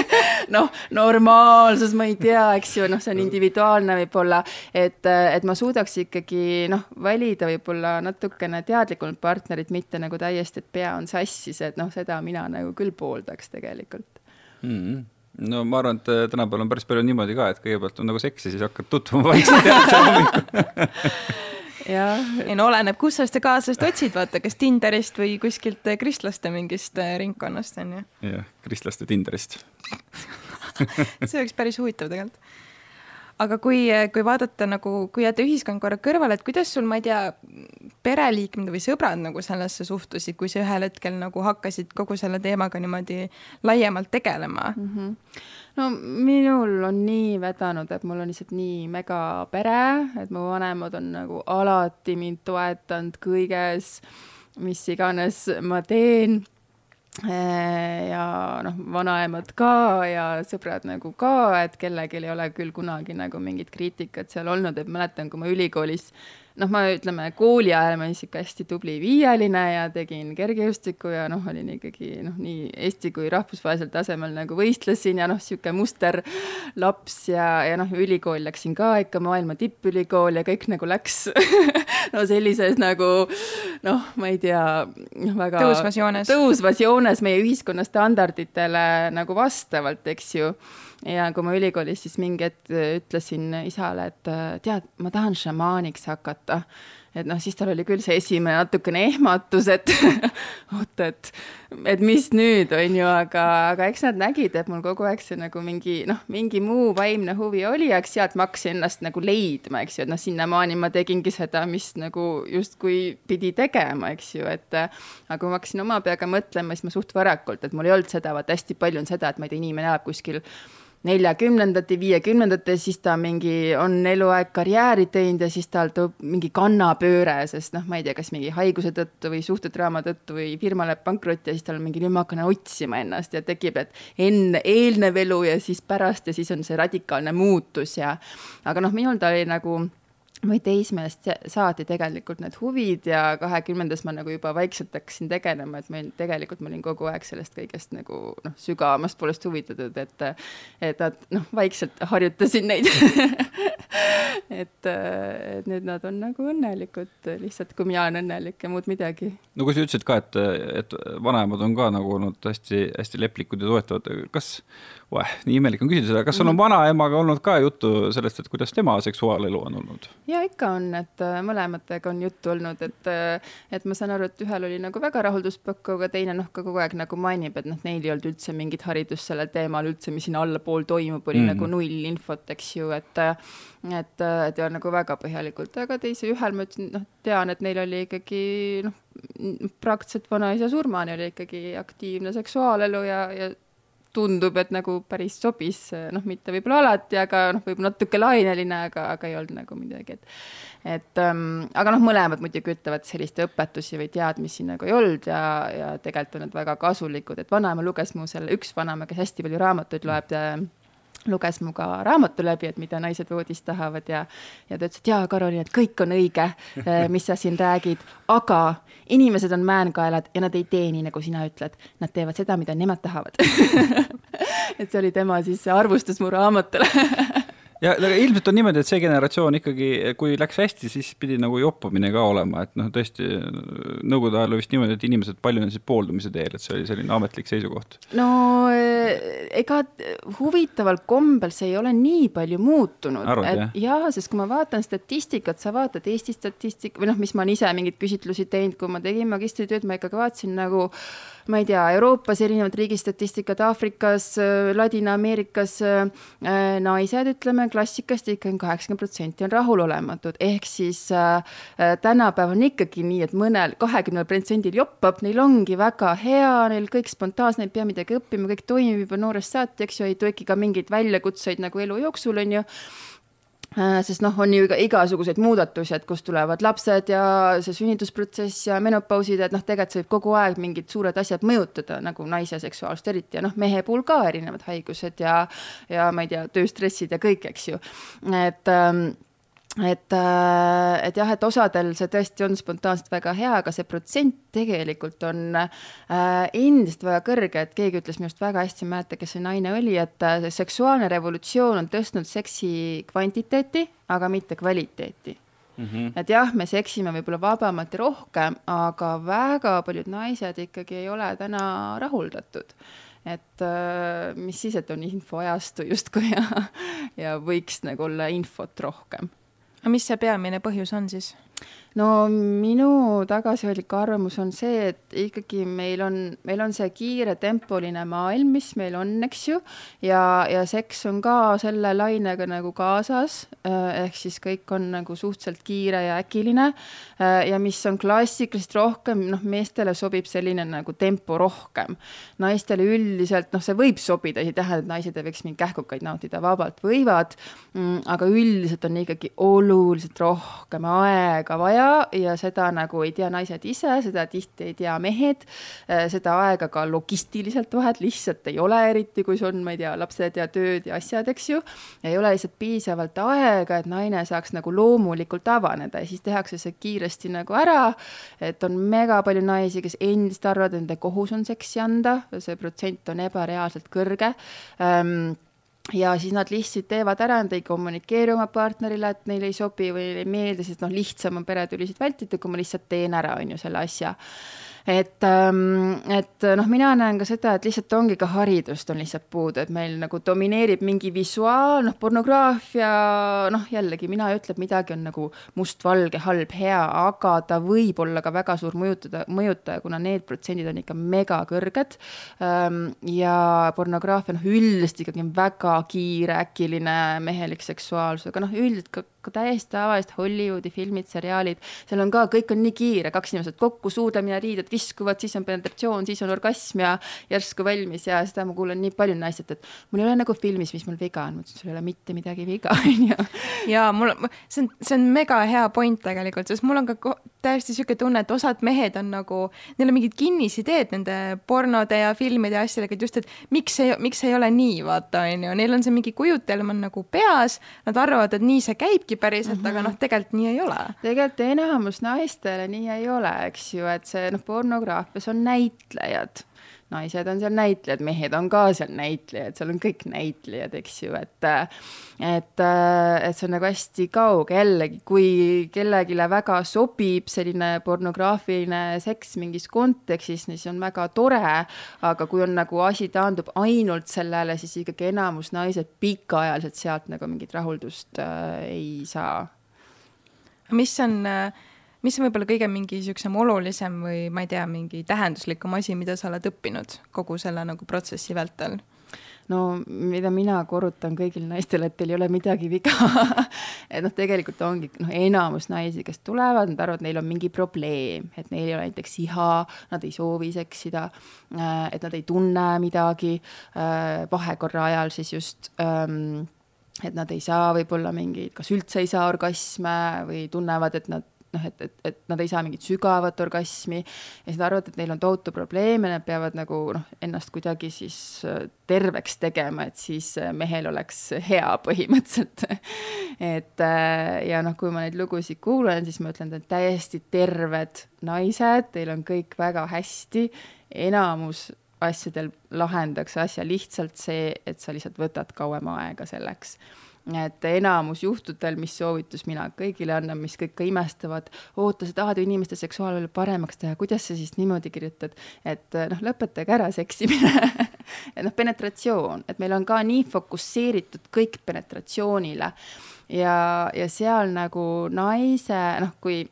[LAUGHS] noh, normaalsus, ma ei tea, eks ju, noh, see on individuaalne võib-olla, et, et ma suudaks ikkagi noh, valida võib-olla natukene teadlikumalt partnerit, mitte nagu täiesti, et pea on sassis, et noh, seda mina nagu küll pooldaks tegelikult. Mm. -hmm no ma arvan, et äh, tänapäeval on päris palju niimoodi ka, et kõigepealt on nagu seks ja siis hakkad tutvuma vaikselt [LAUGHS] [LAUGHS] ei no oleneb, kus sa seda kaaslast otsid, vaata, kas Tinderist või kuskilt kristlaste mingist ringkonnast, on ju. jah, kristlaste Tinderist [LAUGHS] see oleks päris huvitav tegelikult aga kui, kui vaadata nagu, kui jätta ühiskond korra kõrvale, et kuidas sul, ma ei tea, pereliikmed või sõbrad nagu sellesse suhtusid, kui sa ühel hetkel nagu hakkasid kogu selle teemaga niimoodi laiemalt tegelema mm? -hmm. No minul on nii vedanud, et mul on lihtsalt nii mega pere, et mu vanemad on nagu alati mind toetanud kõiges, mis iganes ma teen. Äh, ja noh, vanaemad ka ja sõbrad nagu ka, et kellelgi ei ole küll kunagi nagu mingit kriitikat seal olnud, et mäletan, kui ma ülikoolis noh, ma ütleme kooli ajal ma olin sihuke hästi tubli viieline ja tegin kergejõustikku ja noh, olin ikkagi noh, nii Eesti kui rahvusvahelisel tasemel nagu võistlesin ja noh, sihuke musterlaps ja, ja noh, ülikooli läksin ka ikka maailma tippülikool ja kõik nagu läks [LAUGHS] no sellises nagu noh, ma ei tea, noh väga tõusvas joones, tõusvas joones meie ühiskonna standarditele nagu vastavalt, eks ju ja kui ma ülikoolis siis mingi hetk ütlesin isale, et tead, ma tahan šamaaniks hakata. Et noh, siis tal oli küll see esimene natukene ehmatus, et [LAUGHS] oot, et, et mis nüüd, on ju, aga, aga eks nad nägid, et mul kogu aeg see nagu mingi noh, mingi muu vaimne huvi oli, eks sealt ma hakkasin ennast nagu leidma, eks ju, et noh, sinnamaani ma tegingi seda, mis nagu justkui pidi tegema, eks ju, et aga kui ma hakkasin oma peaga mõtlema, siis ma suht varakult, et mul ei olnud seda, vaata hästi palju on seda, et ma ei tea, inimene elab kuskil neljakümnendate, viiekümnendate, siis ta mingi on eluaeg karjääri teinud ja siis tal tuleb mingi kannapööre, sest noh, ma ei tea, kas mingi haiguse tõttu või suhtedraama tõttu või firma läheb pankrotti ja siis tal mingi nüüd ma hakkan otsima ennast ja tekib, et enne, eelnev elu ja siis pärast ja siis on see radikaalne muutus ja aga noh, minul ta oli nagu või teismeest saati tegelikult need huvid ja kahekümnendas ma nagu juba vaikselt hakkasin tegelema, et meil tegelikult ma olin kogu aeg sellest kõigest nagu noh, sügavamast poolest huvitatud, et et nad noh, vaikselt harjutasin neid [LAUGHS] et, et nüüd nad on nagu õnnelikud lihtsalt, kui mina olen õnnelik ja muud midagi. no kui sa ütlesid ka, et, et vanemad on ka nagu olnud hästi-hästi leplikud ja toetavad, kas Oeh, nii imelik on küsida seda, kas sul on vanaemaga olnud ka juttu sellest, et kuidas tema seksuaalelu on olnud? Ja ikka on, et äh, mõlematega on juttu olnud, et, äh, et ma saan aru, et ühel oli nagu väga rahulduspakku, aga teine noh, ka kogu aeg nagu mainib, et noh, neil ei olnud üldse mingit haridust sellel teemal üldse, mis siin allapool toimub, oli mm -hmm. nagu null infot, eks ju, et et, et ja nagu väga põhjalikult, aga teise, ühel ma ütlesin, noh, tean, et neil oli ikkagi noh, praktiliselt vanaisa surmani oli ikkagi aktiivne seksuaalelu ja, ja tundub, et nagu päris sobis, noh, mitte võib-olla alati, aga noh, võib-olla natuke laineline, aga, aga ei olnud nagu midagi, et et ähm, aga noh, mõlemad muidugi ütlevad, sellist õpetusi või teadmisi nagu ei olnud ja, ja tegelikult on need väga kasulikud, et vanaema luges mu selle, üks vanaema, kes hästi palju raamatuid loeb luges mu ka raamatu läbi, et mida naised voodis tahavad ja, ja ta ütles, et jaa, Karoliin, et kõik on õige, äh, mis sa siin räägid, aga inimesed on määnkaelad ja nad ei tee nii, nagu sina ütled. Nad teevad seda, mida nemad tahavad [LAUGHS] et see oli tema siis arvustus mu raamatule [LAUGHS] ja ilmselt on niimoodi, et see generatsioon ikkagi, kui läks hästi, siis pidi nagu joppamine ka olema, et noh, tõesti nõukogude ajal oli vist niimoodi, et inimesed paljunesid pooldumise teel, et see oli selline ametlik seisukoht. no eh, ega huvitaval kombel see ei ole nii palju muutunud, et jaa, sest kui ma vaatan statistikat, sa vaatad Eesti statistika või noh, mis ma olen ise mingeid küsitlusi teinud, kui ma tegin magistritööd, ma ikkagi vaatasin nagu ma ei tea, Euroopas erinevad riigistatistikat, Aafrikas, Ladina-Ameerikas naised, ütleme, klassikast ikkagi kaheksakümmend protsenti on rahulolematud, ehk siis äh, äh tänapäeval on ikkagi nii, et mõnel kahekümnel protsendil joppab, neil ongi väga hea, neil kõik spontaanne, ei pea midagi õppima, kõik toimib juba noorest saati, eks ju, ei teki ka mingeid väljakutseid nagu elu jooksul, on ju. Äh, sest noh, on ju ka igasuguseid muudatusi, et kust tulevad lapsed ja see sünnitusprotsess ja menopausid, et noh, tegelikult see võib kogu aeg mingid suured asjad mõjutada, nagu naise seksuaalsust eriti ja noh, mehe puhul ka erinevad haigused ja ja ma ei tea, tööstressid ja kõik, eks ju, et ähm, et, äh, et jah, et osadel see tõesti on spontaanselt väga hea, aga see protsent tegelikult on äh, endiselt väga kõrge, et keegi ütles minu arust väga hästi, ma ei mäleta, kes see naine oli, et äh, seksuaalne revolutsioon on tõstnud seksi kvantiteeti, aga mitte kvaliteeti mm. -hmm. et jah, me seksime võib-olla vabamalt ja rohkem, aga väga paljud naised ikkagi ei ole täna rahuldatud et äh, mis siis, et on infoajastu justkui [LAUGHS] ja, ja võiks nagu olla infot rohkem aga mis see peamine põhjus on siis? No minu tagasihoidlik arvamus on see, et ikkagi meil on, meil on see kiiretempoline maailm, mis meil on, eks ju, ja, ja seks on ka selle lainega nagu kaasas, äh, ehk siis kõik on nagu suhteliselt kiire ja äkiline äh, ja mis on klassikalisest rohkem, noh, meestele sobib selline nagu tempo rohkem. naistele üldiselt, noh, see võib sobida, ei tähenda, et naised ei võiks mingeid kähkukaid nautida, vabalt võivad, mm, aga üldiselt on ikkagi oluliselt rohkem aega vaja vaja ja seda nagu ei tea naised ise, seda tihti ei tea mehed, äh, seda aega ka logistiliselt vahet lihtsalt ei ole, eriti kui sul on, ma ei tea, lapsed ja tööd ja asjad, eks ju, ei ole lihtsalt piisavalt aega, et naine saaks nagu loomulikult avaneda ja siis tehakse see kiiresti nagu ära, et on mega palju naisi, kes endiselt arvavad, et nende kohus on seksi anda, see protsent on ebareaalselt kõrge. Ähm, ja siis nad lihtsalt teevad ära, nad ei kommunikeeri oma partnerile, et neile ei sobi või neile ei meeldi, sest noh, lihtsam on peretülisid vältida, kui ma lihtsalt teen ära, on ju, selle asja et, ähm, et noh, mina näen ka seda, et lihtsalt ongi ka haridust on lihtsalt puudu, et meil nagu domineerib mingi visuaal, noh, pornograafia, noh, jällegi mina ei ütle, et midagi on nagu mustvalge, halb, hea, aga ta võib olla ka väga suur mõjutada, mõjutaja, kuna need protsendid on ikka megakõrged. Ähm, ja pornograafia, noh, üldiselt ikkagi on väga kiire, äkiline, mehelik seksuaalsus, aga noh, üldiselt ka täiesti tavalised Hollywoodi filmid, seriaalid, seal on ka, kõik on nii kiire, kaks inimest kokku, suudlemine, riided viskuvad, siis on penetratsioon, siis on orgasm ja järsku valmis ja seda ma kuulen nii palju naistelt, et mul ei ole nagu filmis, mis mul viga on, ma ütlesin, sul ei ole mitte midagi viga, [LAUGHS] onju. ja mul, see on, see on mega hea point tegelikult, sest mul on ka täiesti sihuke tunne, et osad mehed on nagu, neil on mingid kinnisideed nende pornode ja filmide ja asjadega, et just, et miks see, miks see ei ole nii, vaata, onju, neil on see mingi kujutelm on nagu peas, nad arvavad, et nii see käibki ongi päriselt mm, -hmm. aga mhm. noh, tegelikult nii ei ole. tegelikult enamus naistele nii ei ole, eks ju, et see noh, pornograafias on näitlejad naised on seal näitlejad, mehed on ka seal näitlejad, seal on kõik näitlejad, eks ju, et et, et see on nagu hästi kauge, jällegi, kui kellelegi väga sobib selline pornograafiline seks mingis kontekstis, siis on väga tore, aga kui on nagu asi taandub ainult sellele, siis ikkagi enamus naised pikaajaliselt sealt nagu mingit rahuldust äh, ei saa. mis on äh, mis on võib-olla kõige mingi niisugusem olulisem või ma ei tea, mingi tähenduslikum asi, mida sa oled õppinud kogu selle nagu protsessi vältel? no mida mina korrutan kõigile naistele, et teil ei ole midagi viga [LAUGHS] et noh, tegelikult ongi noh, enamus naisi, kes tulevad, nad arvavad, neil on mingi probleem, et neil ei ole näiteks iha, nad ei soovi seksida, äh, et nad ei tunne midagi äh, vahekorra ajal siis just ähm, et nad ei saa võib-olla mingeid, kas üldse ei saa orgasme või tunnevad, et nad noh, et, et, et nad ei saa mingit sügavat orgasmi ja siis nad arvavad, et neil on tohutu probleem ja nad peavad nagu noh, ennast kuidagi siis äh, terveks tegema, et siis äh, mehel oleks hea põhimõtteliselt. [LAUGHS] Et äh, ja noh, kui ma neid lugusid kuulan, siis ma ütlen, et täiesti terved naised, teil on kõik väga hästi, enamus asjadel lahendaks asja lihtsalt see, et sa lihtsalt võtad kauem aega selleks et enamus juhtudel, mis soovitus mina kõigile annan, mis kõik ka imestavad, oota, sa tahad ju inimeste seksuaalelu paremaks teha, kuidas sa siis niimoodi kirjutad, et noh, lõpetage ära seksimine [LAUGHS] et noh, penetratsioon, et meil on ka nii fokusseeritud kõik penetratsioonile ja, ja seal nagu naise, noh, kui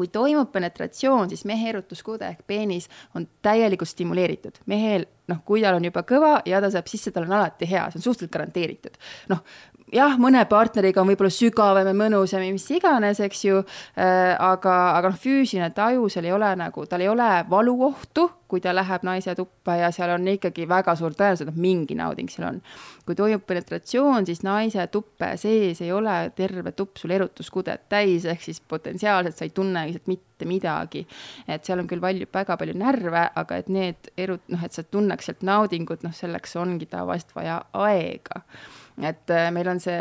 kui toimub penetratsioon, siis mehe erutuskude ehk peenis on täielikult stimuleeritud. mehel, noh, kui tal on juba kõva ja ta saab sisse, tal on alati hea, see on suhteliselt garanteeritud. noh, jah, mõne partneriga on võib-olla sügavam ja mõnusam ja mis iganes, eks ju äh,, aga, aga noh, füüsiline taju, seal ei ole nagu, tal ei ole valuohtu, kui ta läheb naise tuppa ja seal on ikkagi väga suur tõenäosus, et noh, mingi nauding seal on. kui toimub penetratsioon, siis naise tuppe sees ei ole terve tupp sul erutuskudet täis, ehk siis potentsiaalselt sa ei tunne lihtsalt mitte midagi. et seal on küll valjub väga palju närve, aga et need erut-, noh, et sa tunneks sealt naudingut, noh, selleks ongi tavaliselt vaja aega et äh, meil on see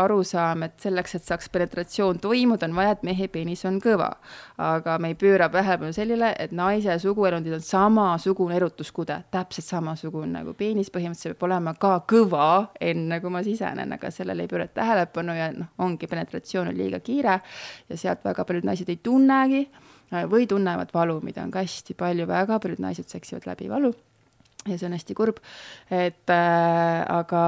arusaam, et selleks, et saaks penetratsioon toimuda, on vaja, et mehe peenis on kõva. aga me ei pööra tähelepanu sellele, et naise suguelundid on samasugune erutuskude, täpselt samasugune nagu peenis, põhimõtteliselt peab olema ka kõva, enne kui ma sisenen, aga sellele ei pöörata tähelepanu ja noh, ongi penetratsioon on liiga kiire ja sealt väga paljud naised ei tunnegi või tunnevad valu, mida on ka hästi palju, väga paljud naised seksivad läbi valu ja see on hästi kurb, et äh, aga,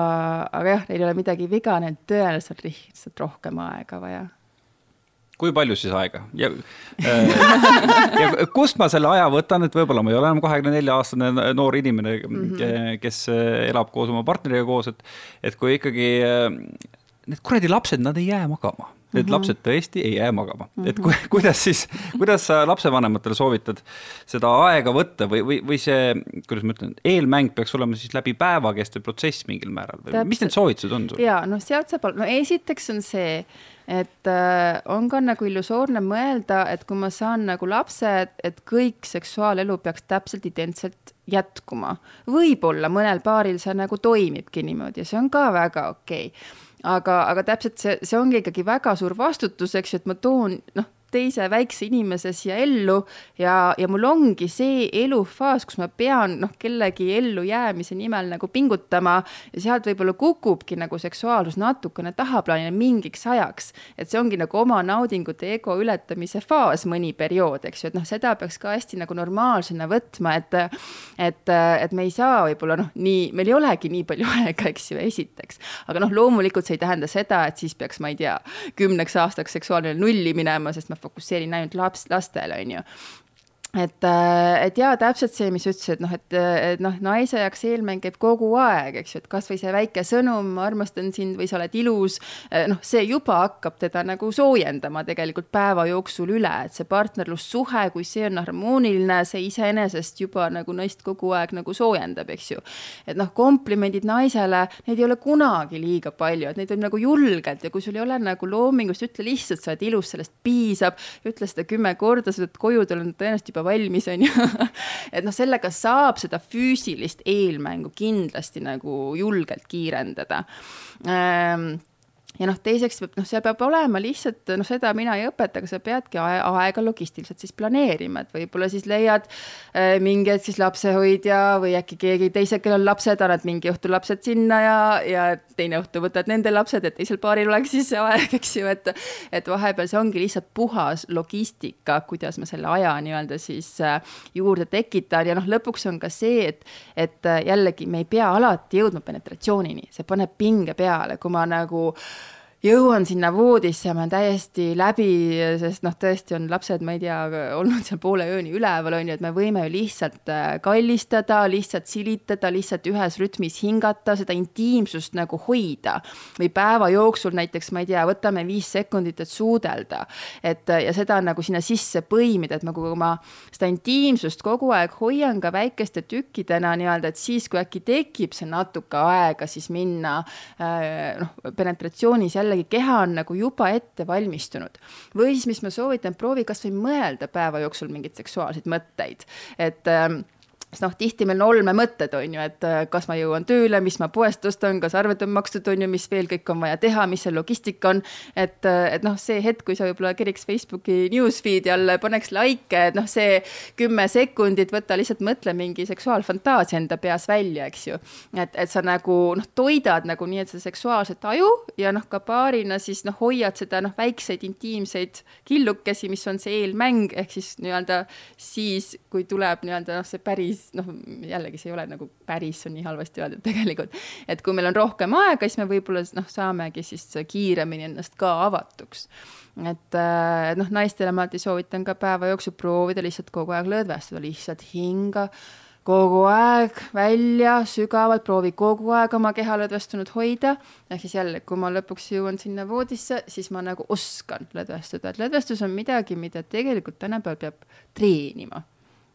aga jah, neil ei ole midagi viga, neil tõenäoliselt lihtsalt rohkem aega vaja. kui palju siis aega ja, äh, [LAUGHS] ja kust ma selle aja võtan, et võib-olla ma ei ole enam kahekümne nelja aastane noor inimene mm, -hmm. kes äh, elab koos oma partneriga koos, et, et kui ikkagi äh, need kuradi lapsed, nad ei jää magama need mm -hmm. lapsed tõesti ei jää magama mm, -hmm. et ku, [LAUGHS] kuidas siis, kuidas sa lapsevanematele soovitad seda aega võtta või, või, või see, kuidas ma ütlen, eelmäng peaks olema siis läbi päeva kestev protsess mingil määral või Täpselt. mis need soovitused on sul? ja noh, sealt saab, no esiteks on see, et äh, on ka nagu illusoorne mõelda, et kui ma saan nagu lapse, et kõik seksuaalelu peaks täpselt identselt jätkuma. võib-olla mõnel paaril see nagu toimibki niimoodi ja see on ka väga okei okay aga, aga täpselt see, see ongi ikkagi väga suur vastutus, eks ju, et ma toon, noh, teise väikse inimese siia ellu ja, ja mul ongi see elufaas, kus ma pean noh, kellegi ellujäämise nimel nagu pingutama ja sealt võib-olla kukubki nagu seksuaalsus natukene tahaplaanile mingiks ajaks. et see ongi nagu oma naudingute ego ületamise faas mõni periood, eks ju, et noh, seda peaks ka hästi nagu normaalsena võtma, et et, et me ei saa võib-olla noh, nii, meil ei olegi nii palju [LAUGHS] aega, eks ju, esiteks. aga noh, loomulikult see ei tähenda seda, et siis peaks, ma ei tea, kümneks aastaks seksuaalne nulli minema, sest ma fokusseerin ainult laps, lastele, on ju et, äh, et jaa, täpselt see, mis sa ütlesid, noh, et, et noh, naise jaoks eelmäng käib kogu aeg, eks ju, et kasvõi see väike sõnum, ma armastan sind või sa oled ilus, äh, noh, see juba hakkab teda nagu soojendama tegelikult päeva jooksul üle, et see partnerlussuhe, kui see on harmooniline, see iseenesest juba nagu naist kogu aeg nagu soojendab, eks ju. et noh, komplimendid naisele, neid ei ole kunagi liiga palju, et neid võib nagu julgelt ja kui sul ei ole nagu loomingust, ütle lihtsalt, sa oled ilus, sellest piisab, ütle seda kümme korda, sa tuled koju, on tõenäoliselt juba valmis, on ju. [LAUGHS] et noh, sellega saab seda füüsilist eelmängu kindlasti nagu julgelt kiirendada ähm, ja noh, teiseks peab, noh, seal peab olema lihtsalt noh, seda mina ei õpeta, aga sa peadki aega logistiliselt siis planeerima, et võib-olla siis leiad äh, mingi hetk siis lapsehoidja või äkki keegi teise, kellel on lapsed, annad mingi õhtu lapsed sinna ja, ja teine õhtu võtad nende lapsed, et teisel paaril oleks siis see aeg, eks ju, et et vahepeal see ongi lihtsalt puhas logistika, kuidas ma selle aja nii-öelda siis äh, juurde tekitan. Ja noh, lõpuks on ka see, et, et äh, jällegi me ei pea alati jõudma penetratsioonini, see paneb pinge peale, kui ma nagu jõuan sinna voodisse ja ma olen täiesti läbi, sest noh, tõesti on lapsed, ma ei tea, olnud seal poole ööni üleval, on ju, et me võime ju lihtsalt äh, kallistada, lihtsalt silitada, lihtsalt ühes rütmis hingata, seda intiimsust nagu hoida. või päeva jooksul näiteks, ma ei tea, võtame viis sekundit, et suudelda. et ja seda nagu sinna sisse põimida, et nagu ma seda intiimsust kogu aeg hoian ka väikeste tükkidena nii-öelda, et siis, kui äkki tekib see natuke aega, siis minna äh, noh, penetratsioonis jälle jällegi keha on nagu juba ette valmistunud. või siis, mis ma soovitan, proovi kasvõi mõelda päeva jooksul mingeid seksuaalseid mõtteid, et ähm, sest noh, tihti meil on olmemõtted, on ju, et äh, kas ma jõuan tööle, mis ma poest ostan, kas arved on makstud, on ju, mis veel kõik on vaja teha, mis see logistika on. et, äh, et noh, see hetk, kui sa võib-olla keriks Facebooki newsfeed'i alla, paneks likee, et noh, see kümme sekundit, võta lihtsalt mõtle mingi seksuaalfantaasia enda peas välja, eks ju. et, et sa nagu noh, toidad nagu nii, et seda seksuaalset aju ja noh, ka paarina siis noh, hoiad seda noh, väikseid intiimseid killukesi, mis on see eelmäng, ehk siis nii-öelda siis, kui tuleb nii-öelda noh, see päris siis noh, jällegi see ei ole nagu päris, on nii halvasti öeldud tegelikult, et kui meil on rohkem aega, siis me võib-olla noh, saamegi siis kiiremini ennast ka avatuks. et äh, noh, naistele ma alati soovitan ka päeva jooksul proovida lihtsalt kogu aeg lõdvestuda, lihtsalt hinga kogu aeg välja sügavalt, proovi kogu aeg oma keha lõdvestunud hoida. ehk siis jälle, kui ma lõpuks jõuan sinna voodisse, siis ma nagu oskan lõdvestuda, et lõdvestus on midagi, mida tegelikult tänapäeval peab treenima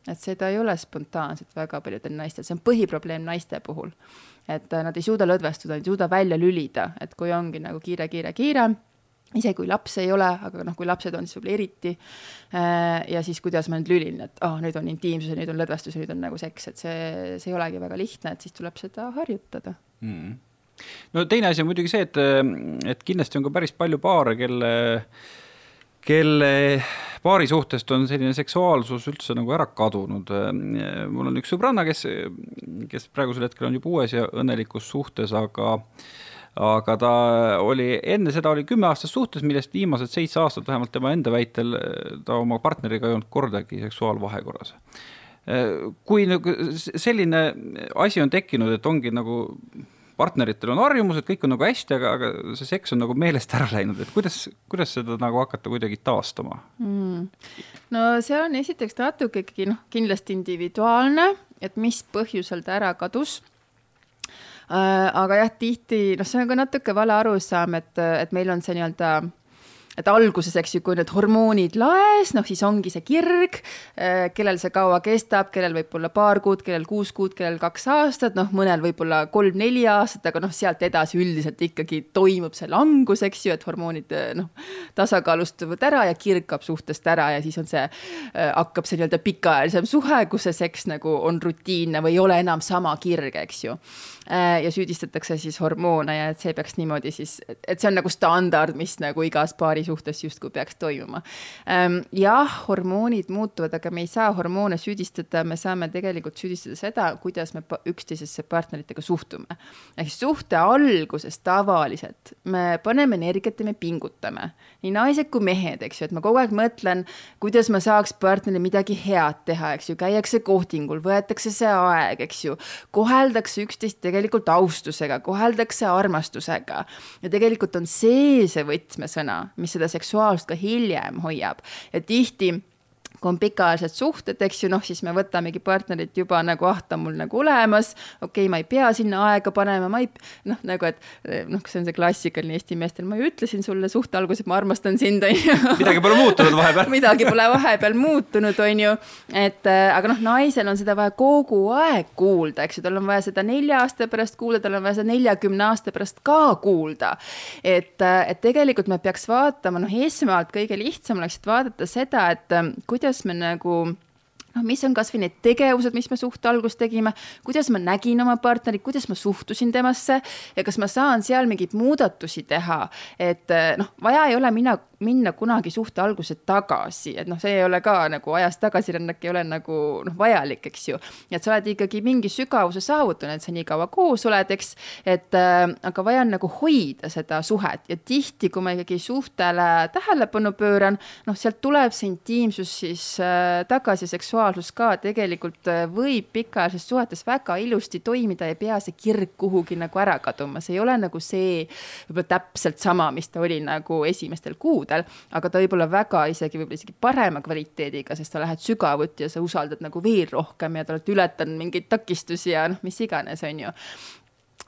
et seda ei ole spontaanselt väga paljudel naistel, see on põhiprobleem naiste puhul. et äh, nad ei suuda lõdvestuda, ei suuda välja lülida, et kui ongi nagu kiire, kiire, kiire, isegi kui lapsi ei ole, aga noh, kui lapsed on, siis võib-olla eriti. Äh, ja siis, kuidas ma nüüd lülin, et oh, nüüd on intiimsus ja nüüd on lõdvestus ja nüüd on nagu seks, et see, see ei olegi väga lihtne, et siis tuleb seda harjutada mm. no teine asi on muidugi see, et, et kindlasti on ka päris palju paare, kelle kelle paari suhtest on selline seksuaalsus üldse nagu ära kadunud. mul on üks sõbranna, kes, kes praegusel hetkel on juba uues ja õnnelikus suhtes, aga aga ta oli, enne seda oli kümme aastat suhtes, millest viimased seitse aastat, vähemalt tema enda väitel, ta oma partneriga ei olnud kordagi seksuaalvahekorras. kui nagu selline asi on tekkinud, et ongi nagu partneritel on harjumused, kõik on nagu hästi, aga, aga see seks on nagu meelest ära läinud, et kuidas, kuidas seda nagu hakata kuidagi taastama mm.? no see on esiteks natuke ikkagi noh, kindlasti individuaalne, et mis põhjusel ta ära kadus äh, aga jah, tihti noh, see on ka natuke vale arusaam, et, et meil on see nii-öelda et alguses, eks ju, kui need hormoonid laes, noh siis ongi see kirg, äh, kellel see kaua kestab, kellel võib-olla paar kuud, kellel kuus kuud, kellel kaks aastat, noh, mõnel võib-olla kolm-neli aastat, aga noh, sealt edasi üldiselt ikkagi toimub see langus, eks ju, et hormoonid äh, noh, tasakaalustuvad ära ja kirg kaob suhtest ära ja siis on see, äh, hakkab see nii-öelda pikaajalisem suhe, kus see seks nagu on rutiinne või ei ole enam sama kirg, eks ju ja süüdistatakse siis hormoone ja et see peaks niimoodi siis, et see on nagu standard, mis nagu igas paari parisuhtes justkui peaks toimuma. Ehm, jah, hormoonid muutuvad, aga me ei saa hormoone süüdistada, me saame tegelikult süüdistada seda, kuidas me üksteisesse partneritega suhtume. ehk suhte alguses tavaliselt me paneme energiat ja me pingutame, nii naised kui mehed, eks ju, et ma kogu aeg mõtlen, kuidas ma saaks partnerile midagi head teha, eks ju, käiakse kohtingul, võetakse see aeg, eks ju, koheldakse üksteist tegelikult austusega, koheldakse armastusega. Ja tegelikult on see see võtmesõna, mis seda seksuaalsust ka hiljem hoiab. Ja tihti kui on pikaajalised suhted, eks ju, noh, siis me võtamegi partnerit juba nagu, ah, ta on mul nagu olemas, okei okay,, ma ei pea sinna aega panema, ma ei, noh, nagu et noh, see on see klassikaline Eesti meestel, ma ju ütlesin sulle suhte alguses, et ma armastan sind, on ju. midagi pole muutunud vahepeal [LAUGHS] midagi pole vahepeal muutunud, on ju, et äh, aga noh, naisel on seda vaja kogu aeg kuulda, eks ju, tal on vaja seda nelja aasta pärast kuulda, tal on vaja seda neljakümne aasta pärast ka kuulda. et, äh, et tegelikult me peaks vaatama, noh, esmalt kõige lihtsam oleks vaadata seda, et kuidas kuidas me nagu noh, mis on kasvõi need tegevused, mis me suhte alguses tegime, kuidas ma nägin oma partnerit, kuidas ma suhtusin temasse ja kas ma saan seal mingeid muudatusi teha, et noh, vaja ei ole mina minna kunagi suhte alguse tagasi, et noh, see ei ole ka nagu ajas tagasirännak ei ole nagu noh, vajalik, eks ju. et sa oled ikkagi mingi sügavuse saavutanud, sa nii kaua koos oled, eks, et äh, aga vaja on nagu hoida seda suhet. Ja tihti, kui ma ikkagi suhtele tähelepanu pööran, noh, sealt tuleb see intiimsus siis äh, tagasi, seksuaalsus ka tegelikult äh, võib pikaajalises suhetes väga ilusti toimida, ei pea see kirg kuhugi nagu ära kaduma, see ei ole nagu see võib-olla täpselt sama, mis ta oli nagu esimestel kuudel kuudel, aga ta võib olla väga isegi, võib-olla isegi parema kvaliteediga, sest sa lähed sügavuti ja sa usaldad nagu veel rohkem ja te olete ületanud mingeid takistusi ja noh, mis iganes, on ju.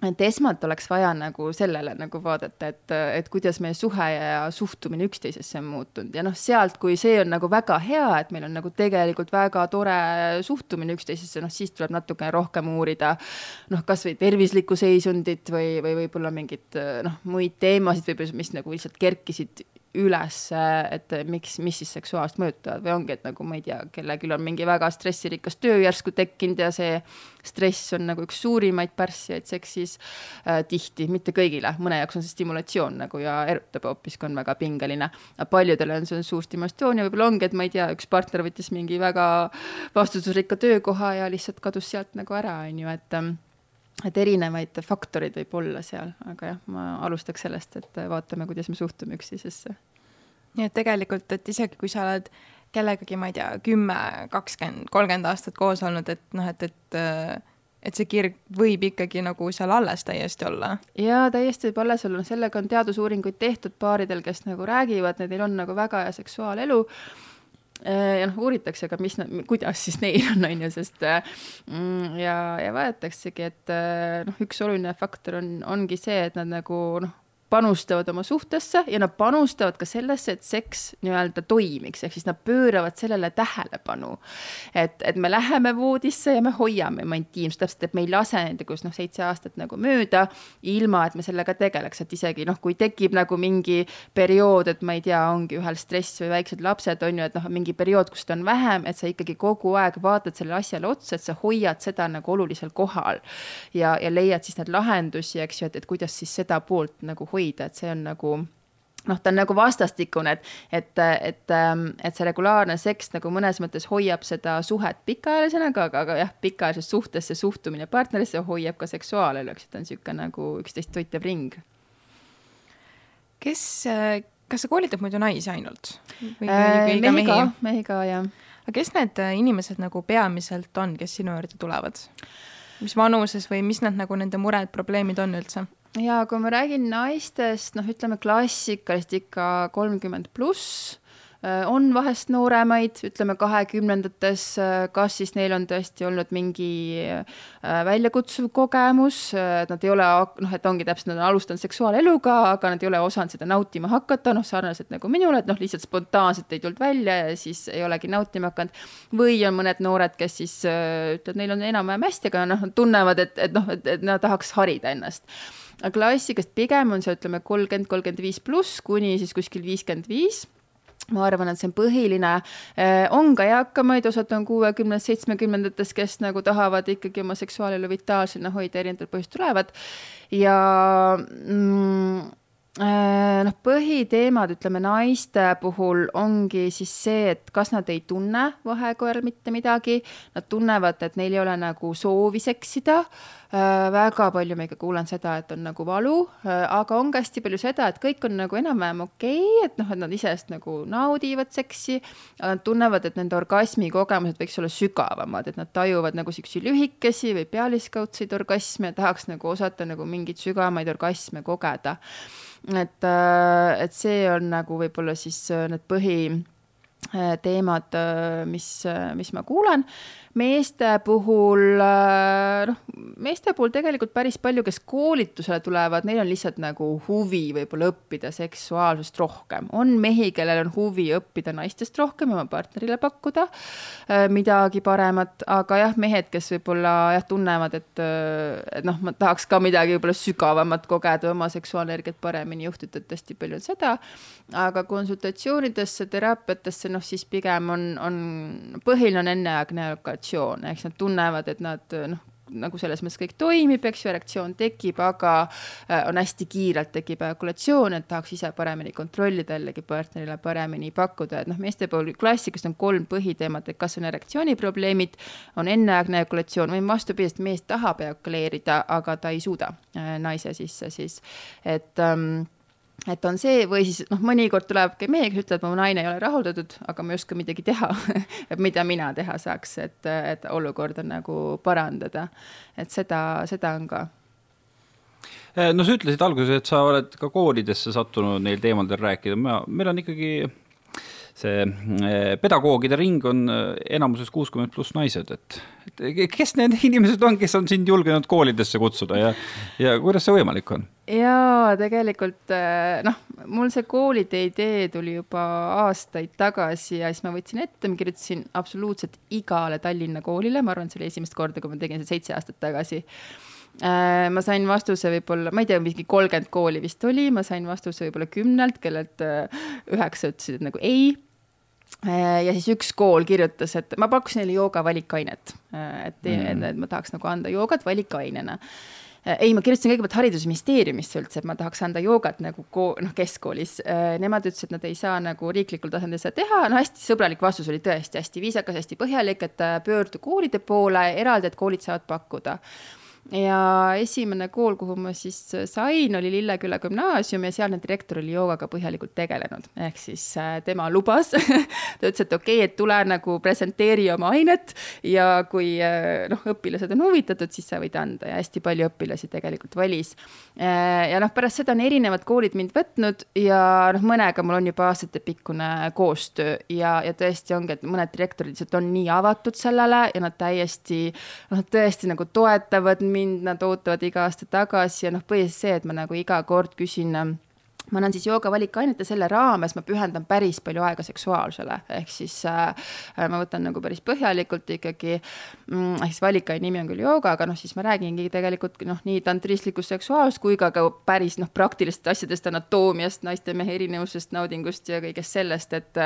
Et esmalt oleks vaja nagu sellele nagu vaadata, et, et kuidas meie suhe ja suhtumine üksteisesse on muutunud. Ja noh, sealt, kui see on nagu väga hea, et meil on nagu tegelikult väga tore suhtumine üksteisesse, noh siis tuleb natukene rohkem uurida noh, kasvõi tervislikku seisundit või, või võib-olla mingeid noh, muid teemasid võib-olla, mis nagu lihtsalt kerkisid üles, et miks, mis siis seksuaalselt mõjutavad või ongi, et nagu ma ei tea, kellelgi on mingi väga stressirikas töö järsku tekkinud ja see stress on nagu üks suurimaid pärssijaid seksis äh, tihti, mitte kõigile, mõne jaoks on see stimulatsioon nagu ja erutab hoopiski, on väga pingeline. aga paljudele on see suur stimulatsioon ja võib-olla ongi, et ma ei tea, üks partner võttis mingi väga vastutusrikka töökoha ja lihtsalt kadus sealt nagu ära, on ju, et ähm, et erinevaid faktoreid võib olla seal, aga jah, ma alustaks sellest, et vaatame, kuidas me suhtume üksteisesse. nii et tegelikult, et isegi kui sa oled kellegagi, ma ei tea, kümme, kakskümmend, kolmkümmend aastat koos olnud, et noh, et, et et see kirg võib ikkagi nagu seal alles täiesti olla. jaa, täiesti võib alles olla, sellega on teadusuuringuid tehtud paaridel, kes nagu räägivad, neil on nagu väga hea seksuaalelu ja noh, uuritakse ka, mis, kuidas siis neil on, on ju, sest mm, ja, ja vaadataksegi, et äh, noh, üks oluline faktor on, ongi see, et nad nagu noh, panustavad oma suhtesse ja nad panustavad ka sellesse, et seks nii-öelda toimiks, ehk siis nad pööravad sellele tähelepanu. et, et me läheme voodisse ja me hoiame oma intiimsust, täpselt, et me ei lase näiteks noh, seitse aastat nagu mööda, ilma et me sellega tegeleks, et isegi noh, kui tekib nagu mingi periood, et ma ei tea, ongi ühel stress või väiksed lapsed on ju, et noh, mingi periood, kus ta on vähem, et sa ikkagi kogu aeg vaatad sellele asjale otsa, et sa hoiad seda nagu olulisel kohal. ja, ja leiad siis neid lahendusi, eks ju, et, et kuidas siis seda poolt nagu hoida hoida, et see on nagu noh, ta on nagu vastastikune, et, et, et, ähm, et see regulaarne seks nagu mõnes mõttes hoiab seda suhet pikaajalisena, aga, aga, aga jah, pikaajalises suhtes see suhtumine partnerisse hoiab ka seksuaalelu, eks, et on niisugune nagu üksteist toitev ring. kes, kas sa koolitad muidu naisi ainult? Äh, mehi ka, mehi ka, jah. aga kes need inimesed nagu peamiselt on, kes sinu juurde tulevad? mis vanuses või mis need nagu nende mured, probleemid on üldse? Ja kui ma räägin naistest, noh, ütleme klassikalist ikka kolmkümmend pluss Äh, on vahest nooremaid, ütleme kahekümnendates, äh, kas siis neil on tõesti olnud mingi äh, väljakutsuv kogemus, et nad ei ole, noh, et ongi täpselt, nad on alustanud seksuaaleluga, aga nad ei ole osanud seda nautima hakata, noh, sarnaselt nagu minule, et noh, lihtsalt spontaanselt ei tulnud välja ja siis ei olegi nautima hakanud. või on mõned noored, kes siis ütlevad, neil on enam-vähem hästi, aga noh, tunnevad, et, et noh, et, et nad tahaks harida ennast aga klassikast pigem on see, ütleme, kolmkümmend, kolmkümmend viis pluss kuni siis kuskil viiskümmend viis. Ma arvan, et see on põhiline, äh, on ka eakamaid, osad on kuuekümnes, seitsmekümnendates, kes nagu tahavad ikkagi oma seksuaalelu vitaalsena hoida, erinevatel põhjustel tulevad. Ja mm, noh, põhiteemad, ütleme naiste puhul ongi siis see, et kas nad ei tunne vahekoeral mitte midagi, nad tunnevad, et neil ei ole nagu soovi seksida. Äh, väga palju ma ikka kuulen seda, et on nagu valu, äh, aga on ka hästi palju seda, et kõik on nagu enam-vähem okei okay,, et noh, et nad iseenesest nagu naudivad seksi, aga nad tunnevad, et nende orgasmi kogemused võiks olla sügavamad, et nad tajuvad nagu siukseid lühikesi või pealiskaudseid orgasme, tahaks nagu osata nagu mingeid sügavamaid orgasme kogeda et, äh, et see on nagu võib-olla siis äh, need põhiteemad, äh, mis, mis ma kuulen meeste puhul, äh, noh, meeste puhul tegelikult päris palju, kes koolitusele tulevad, neil on lihtsalt nagu huvi võib-olla õppida seksuaalsust rohkem. on mehi, kellel on huvi õppida naistest rohkem ja oma partnerile pakkuda äh, midagi paremat, aga jah, mehed, kes võib-olla jah, tunnevad, et, äh, et noh, ma tahaks ka midagi võib-olla sügavamat kogeda, oma seksuaalenergiat paremini juhtida, et hästi palju on seda. aga konsultatsioonidesse, teraapiatesse, noh siis pigem on, on, põhiline on enneaegne ejakulatsioon, eks nad tunnevad, et nad noh, nagu selles mõttes kõik toimib, eks ju, erektsioon tekib, aga äh, on hästi kiirelt tekib ejakulatsioon, et tahaks ise paremini kontrollida, jällegi partnerile paremini pakkuda, et noh, meeste puhul klassikast on kolm põhiteemat, et kas on erektsiooniprobleemid, on enneaegne ejakulatsioon või vastupidi, et mees tahab ejakuleerida, aga ta ei suuda äh, naise sisse siis, et ähm, et on see või siis noh, mõnikord tulebki mehe, kes ütleb, mu naine ei ole rahuldatud, aga ma ei oska midagi teha [LAUGHS] mida mina teha saaks, et, et olukorda nagu parandada. et seda, seda on ka. Eh, no sa ütlesid alguses, et sa oled ka koolidesse sattunud neil teemadel rääkida, meil on ikkagi see eh, pedagoogide ring on eh, enamuses kuuskümmend pluss naised, et, et kes need [LAUGHS] inimesed on, kes on sind julgenud koolidesse kutsuda ja, ja kuidas see võimalik on? jaa, tegelikult eh, noh, mul see koolide idee tuli juba aastaid tagasi ja siis ma võtsin ette, ma kirjutasin absoluutselt igale Tallinna koolile, ma arvan, et see oli esimest korda, kui ma tegin seda seitse aastat tagasi ma sain vastuse võib-olla, ma ei tea, mingi kolmkümmend kooli vist oli, ma sain vastuse võib-olla kümnelt, kellelt üheksa ütlesid, nagu ei Äh, ja siis üks kool kirjutas, et ma pakkusin neile jooga valikainet, äh, et mm., et ma tahaks nagu anda joogat valikainena. Äh, ei, ma kirjutasin kõigepealt Haridusministeeriumisse üldse, et ma tahaks anda joogat nagu ko-, noh, keskkoolis. Nemad ütlesid, et nad ei saa nagu riiklikul tasandil seda teha, no hästi sõbralik vastus oli tõesti hästi viisakas, hästi põhjalik, et pöördu koolide poole eraldi, et koolid saavad pakkuda ja esimene kool, kuhu ma siis sain, oli Lilleküla gümnaasium ja sealne direktor oli joogaga põhjalikult tegelenud, ehk siis äh, tema lubas. [LAUGHS] Ta ütles, et okei okay,, et tule nagu presenteeri oma ainet ja kui äh, noh, õpilased on huvitatud, siis sa võid anda. Ja hästi palju õpilasi tegelikult valis. Äh, ja noh, pärast seda on erinevad koolid mind võtnud ja noh, mõnega mul on juba aastatepikkune koostöö ja, ja tõesti ongi, et mõned direktorid lihtsalt on nii avatud sellele ja nad täiesti noh, tõesti nagu toetavad mind nad ootavad iga aasta tagasi ja noh, põhiliselt see, et ma nagu iga kord küsin ma annan siis jooga valikainet ja selle raames ma pühendan päris palju aega seksuaalsele, ehk siis äh, ma võtan nagu päris põhjalikult ikkagi mm,, ehk siis valikaine nimi on küll jooga, aga noh, siis ma räägingi tegelikult noh, nii tantristlikust seksuaalsust kui ka, ka päris noh, praktilistest asjadest, anatoomiast, naiste-mehe erinevusest, naudingust ja kõigest sellest, et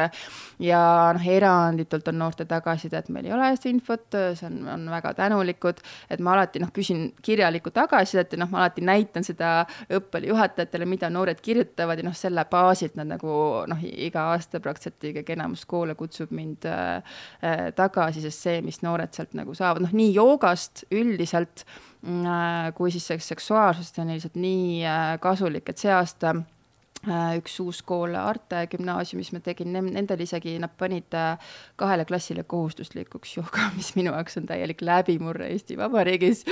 ja noh, eranditult on noorte tagasiside, et meil ei ole seda infot, see on, on väga tänulikud, et ma alati noh, küsin kirjalikku tagasisidet ja noh, ma alati näitan seda õppejuhatajatele, mida noored kirjutavad, kirjutavad ja noh, selle baasilt nad nagu noh, iga aasta praktiliselt ikkagi enamus koole kutsub mind äh, äh, tagasi, sest see, mis noored sealt nagu saavad, noh nii joogast üldiselt äh, kui siis seksuaalsust on lihtsalt nii äh, kasulik, et see aasta Äh, üks uus kool Arte gümnaasiumis ma tegin, nendel isegi nad panid äh, kahele klassile kohustuslikuks jooga, [LAUGHS] mis minu jaoks on täielik läbimurre Eesti Vabariigis.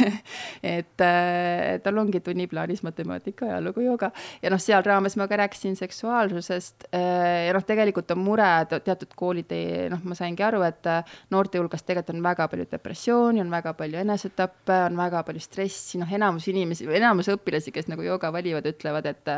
[LAUGHS] Et äh, tal ongi tunniplaanis matemaatika, ajalugu, jooga. Ja noh, seal raames ma ka rääkisin seksuaalsusest ja noh, tegelikult on mure, teatud koolid ei, noh, ma saingi aru, et noorte hulgas tegelikult on väga palju depressiooni, on väga palju enesetappe, on väga palju stressi, noh, enamus inimesi, enamus õpilasi, kes nagu jooga valivad, ütlevad, et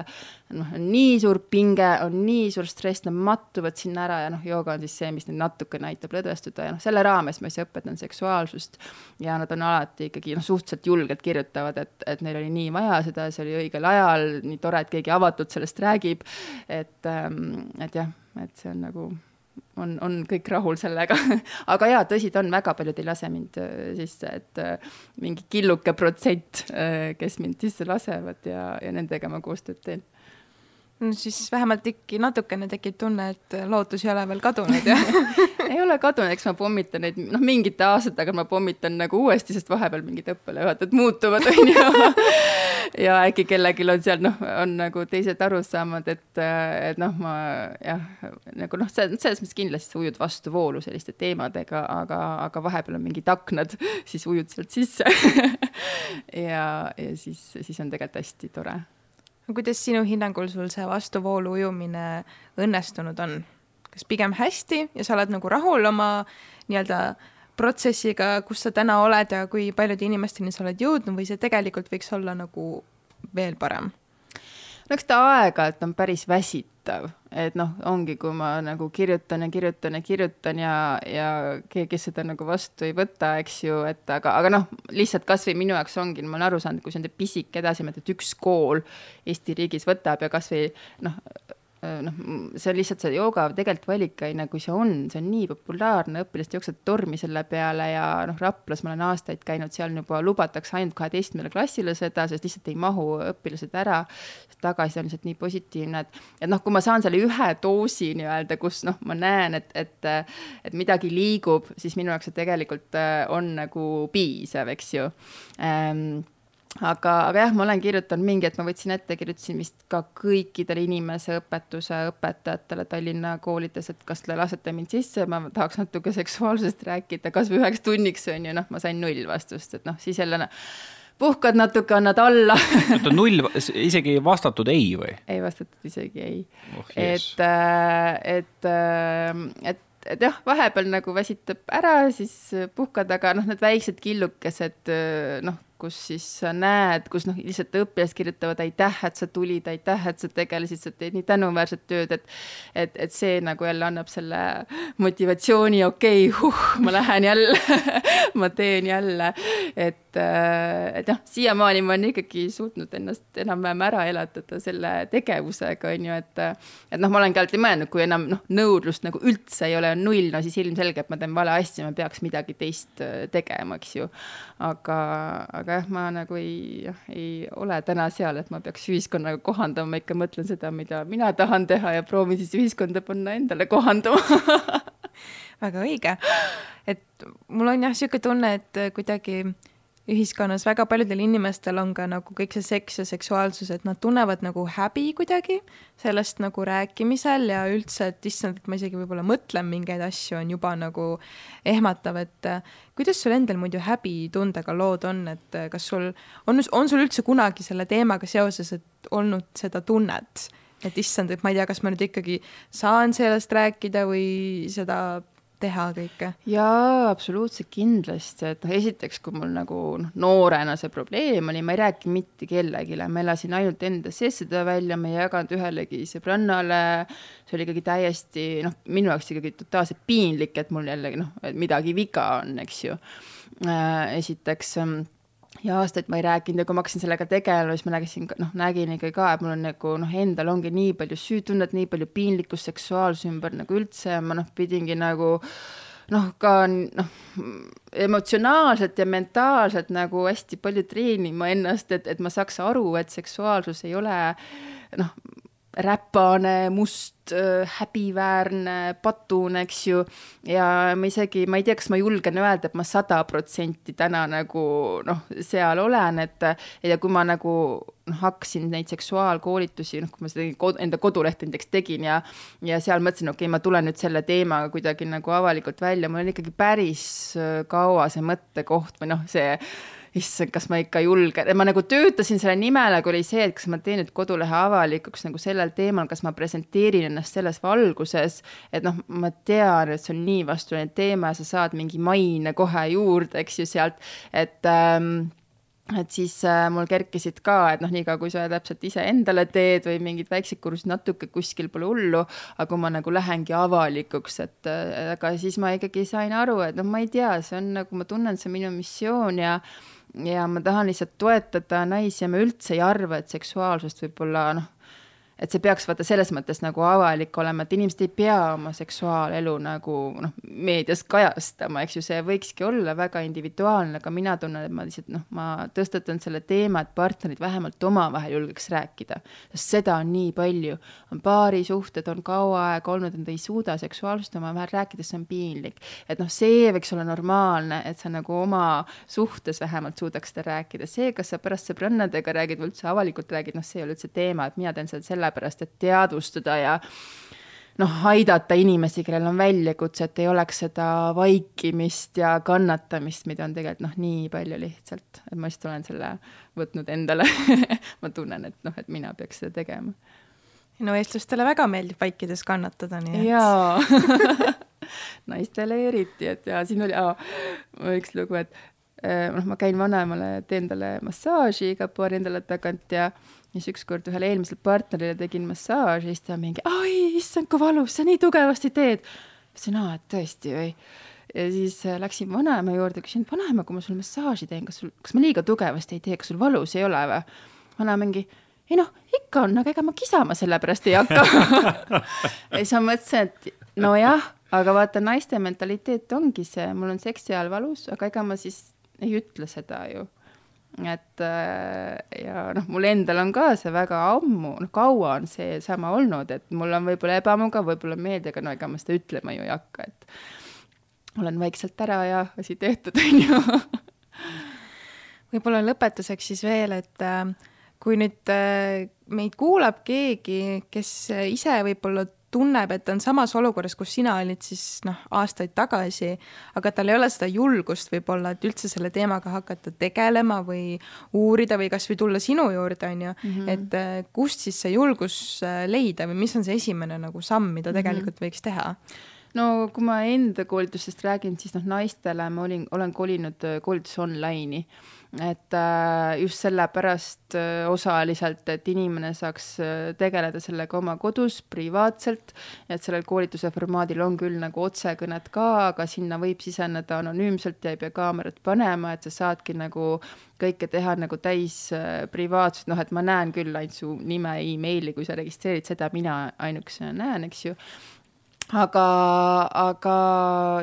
noh, on nii suur pinge, on nii suur stress, nad mattuvad sinna ära ja noh, jooga on siis see, mis neid natukene aitab lõdvestuda ja noh, selle raames ma siis õpetan seksuaalsust ja nad on alati ikkagi noh, suhteliselt julgelt kirjutavad, et, et neil oli nii vaja seda, see oli õigel ajal, nii tore, et keegi avatult sellest räägib. et, ähm, et jah, et see on nagu on, on kõik rahul sellega [LAUGHS] aga jaa, tõsi ta on, väga paljud ei lase mind äh, sisse, et äh, mingi killuke protsent, äh, kes mind sisse lasevad ja, ja nendega ma koostööd teen no siis vähemalt ikka natukene tekib tunne, et lootus ei ole veel kadunud ja [LAUGHS] ei ole kadunud, eks ma pommitan neid, noh, mingite aastatega ma pommitan nagu uuesti, sest vahepeal mingid õppealajuhatajad muutuvad, [LAUGHS] on ju. ja äkki kellelgi on seal, noh, on nagu teised arusaamad, et, et noh, ma jah, nagu noh, selles mõttes kindlasti ujud vastuvoolu selliste teemadega, aga, aga vahepeal on mingid aknad, siis ujud sealt sisse. [LAUGHS] Ja, ja siis, siis on tegelikult hästi tore kuidas sinu hinnangul sul see vastuvoolu ujumine õnnestunud on? kas pigem hästi ja sa oled nagu rahul oma nii-öelda protsessiga, kus sa täna oled ja kui paljude inimesteni sa oled jõudnud või see tegelikult võiks olla nagu veel parem? no eks ta aeg-ajalt on päris väsitav, et noh, ongi, kui ma nagu kirjutan ja kirjutan ja kirjutan ja, ja keegi seda nagu vastu ei võta, eks ju, et aga, aga noh, lihtsalt kasvõi minu jaoks ongi, ma olen aru saanud, kui see on pisike edasimehed, et üks kool Eesti riigis võtab ja kasvõi noh, noh, see on lihtsalt see jooga tegelikult valikaine, kui see on, see on nii populaarne, õpilased jooksevad tormi selle peale ja noh, Raplas ma olen aastaid käinud, seal juba lubatakse ainult kaheteistkümnele klassile seda, sest lihtsalt ei mahu õpilased ära. tagasiside on lihtsalt nii positiivne, et, et noh, kui ma saan selle ühe doosi nii-öelda, kus noh, ma näen, et, et, et midagi liigub, siis minu jaoks see tegelikult äh, on nagu piisav, eks ju ähm, aga, aga jah, ma olen kirjutanud mingi, et ma võtsin ette, kirjutasin vist ka kõikidele inimeseõpetuse õpetajatele Tallinna koolides, et kas te lasete mind sisse, ma tahaks natuke seksuaalsusest rääkida, kasvõi üheks tunniks on ju, noh, ma sain null vastust, et noh, siis jälle puhkad natuke, annad alla oota, null, isegi ei vastatud ei või? ei vastatud isegi ei oh,. et, äh, et, äh, et et jah, vahepeal nagu väsitab ära, siis puhkad, aga noh, need väiksed killukesed noh, kus siis sa näed, kus noh, lihtsalt õppijad kirjutavad aitäh, et sa tulid, aitäh, et sa tegelesid, sa teed nii tänuväärset tööd, et et, et see nagu jälle annab selle motivatsiooni, okei okay,, huh, ma lähen jälle [LAUGHS] ma teen jälle, et et jah, siiamaani ma olen ikkagi suutnud ennast enam-vähem ära elatada selle tegevusega, on ju, et et noh, ma olengi alati mõelnud, kui enam noh, nõudlust nagu üldse ei ole, on null, no siis ilmselgelt ma teen vale asja, ma peaks midagi teist tegema, eks ju. aga, aga aga jah, ma nagu ei, ei ole täna seal, et ma peaks ühiskonnaga kohandama, ma ikka mõtlen seda, mida mina tahan teha ja proovin siis ühiskonda panna endale kohanduma [LAUGHS] väga õige. et mul on jah, niisugune tunne, et kuidagi ühiskonnas väga paljudel inimestel on ka nagu kõik see seks ja seksuaalsus, et nad tunnevad nagu häbi kuidagi sellest nagu rääkimisel ja üldse, et issand, et ma isegi võib-olla mõtlen mingeid asju, on juba nagu ehmatav, et äh, kuidas sul endal muidu häbitundega lood on, et äh, kas sul on, on sul üldse kunagi selle teemaga seoses, et olnud seda tunnet, et issand, et ma ei tea, kas ma nüüd ikkagi saan sellest rääkida või seda teha kõike? jaa, absoluutselt kindlasti, et noh, esiteks, kui mul nagu noh, noorena see probleem oli, ma ei rääkinud mitte kellelegi, ma elasin ainult enda sees seda välja, ma ei jaganud ühelegi sõbrannale, see oli ikkagi täiesti noh, minu jaoks ikkagi totaalselt piinlik, et mul jällegi noh, midagi viga on, eks ju äh,. esiteks ja aastaid ma ei rääkinud ja kui ma hakkasin sellega tegelema, siis ma nägin, noh, nägin ikkagi ka, et mul on nagu noh, endal ongi nii palju süütunnet, nii palju piinlikkust seksuaalsuse ümber nagu üldse ja ma noh, pidingi nagu noh, ka noh, emotsionaalselt ja mentaalselt nagu hästi palju treenima ennast, et, et ma saaks aru, et seksuaalsus ei ole noh, räpane, must, häbiväärne, patun, eks ju. ja ma isegi, ma ei tea, kas ma julgen öelda, et ma sada protsenti täna nagu noh, seal olen, et ja kui ma nagu noh, hakkasin neid seksuaalkoolitusi, noh, kui ma seda kod, enda kodulehte näiteks tegin ja ja seal mõtlesin, okei okay,, ma tulen nüüd selle teemaga kuidagi nagu avalikult välja, mul oli ikkagi päris kaua see mõttekoht või noh, see issand, kas ma ikka julgen, ma nagu töötasin selle nimel, aga oli see, et kas ma teen nüüd kodulehe avalikuks nagu sellel teemal, kas ma presenteerin ennast selles valguses, et noh, ma tean, et see on nii vastuoluline teema ja sa saad mingi maine kohe juurde, eks ju, sealt, et ähm, et siis äh, mul kerkisid ka, et noh, niikaua kui sa täpselt iseendale teed või mingid väiksed kursused natuke kuskil pole hullu, aga kui ma nagu lähengi avalikuks, et äh, aga siis ma ikkagi sain aru, et noh, ma ei tea, see on nagu, ma tunnen, see on minu missioon ja ja ma tahan lihtsalt toetada naisi ja ma üldse ei arva, et seksuaalsust võib-olla noh, et see peaks vaata selles mõttes nagu avalik olema, et inimesed ei pea oma seksuaalelu nagu noh, meedias kajastama, eks ju, see võikski olla väga individuaalne, aga mina tunnen, et ma lihtsalt noh, ma tõstatan selle teema, et partnerid vähemalt omavahel julgeks rääkida, sest seda on nii palju. on paarisuhted, on kaua aega olnud, nad ei suuda seksuaalsust omavahel rääkida, see on piinlik. et noh, see võiks olla normaalne, et sa nagu oma suhtes vähemalt suudaks seda rääkida, see, kas sa pärast sõbrannadega räägid või üldse avalikult räägid, noh, see ei ole üldse teema, et mina teen seda selle sellepärast, et teadvustada ja noh, aidata inimesi, kellel on väljakutse, et ei oleks seda vaikimist ja kannatamist, mida on tegelikult noh, nii palju lihtsalt, et ma lihtsalt olen selle võtnud endale [LAUGHS] ma tunnen, et noh, et mina peaks seda tegema. no eestlastele väga meeldib vaikides kannatada, nii et. jaa [LAUGHS] naistele eriti, et ja siin oli oh, üks lugu, et eh, noh, ma käin vanemale, teen talle massaaži iga paari nädala tagant ja ja siis ükskord ühele eelmisele partnerile tegin massaaži, siis ta mingi, oi, issand, kui valus, sa nii tugevasti teed. ütlesin, aa, et tõesti või. ja siis äh, läksin vanaema juurde, küsin, vanaema, kui ma sulle massaaži teen, kas sul, kas ma liiga tugevasti ei tee, kas sul valus ei ole või? vanaema mingi, ei noh, ikka on, aga ega ma kisama selle pärast ei hakka [LAUGHS] ja siis ma mõtlesin, et nojah, aga vaata, naiste mentaliteet ongi see, mul on seksi ajal valus, aga ega ma siis ei ütle seda ju et äh, ja noh, mul endal on ka see väga ammu, noh kaua on seesama olnud, et mul on võib-olla ebamugav, võib-olla meeldib, aga no ega ma seda ütlema ju ei hakka, et olen vaikselt ära ja asi tehtud, [LAUGHS] on ju. võib-olla lõpetuseks siis veel, et äh, kui nüüd äh, meid kuulab keegi, kes ise võib-olla tunneb, et ta on samas olukorras, kus sina olid siis noh, aastaid tagasi, aga tal ei ole seda julgust võib-olla, et üldse selle teemaga hakata tegelema või uurida või kasvõi tulla sinu juurde, on ju mm, -hmm. et äh, kust siis see julgus äh, leida või mis on see esimene nagu samm, mida mhm. tegelikult mm -hmm. võiks teha? no kui ma enda koolitustest räägin, siis noh, naistele ma olin, olen kolinud äh, koolitusi online'i et äh, just sellepärast äh, osaliselt, et inimene saaks äh, tegeleda sellega oma kodus privaatselt, et sellel koolituse formaadil on küll nagu otsekõned ka, aga sinna võib siseneda anonüümselt ja ei pea kaamerat panema, et sa saadki nagu kõike teha nagu täis privaatselt, noh, et ma näen küll ainult su nime e, emaili, kui sa registreerid seda, mina ainukesena näen, eks ju aga, aga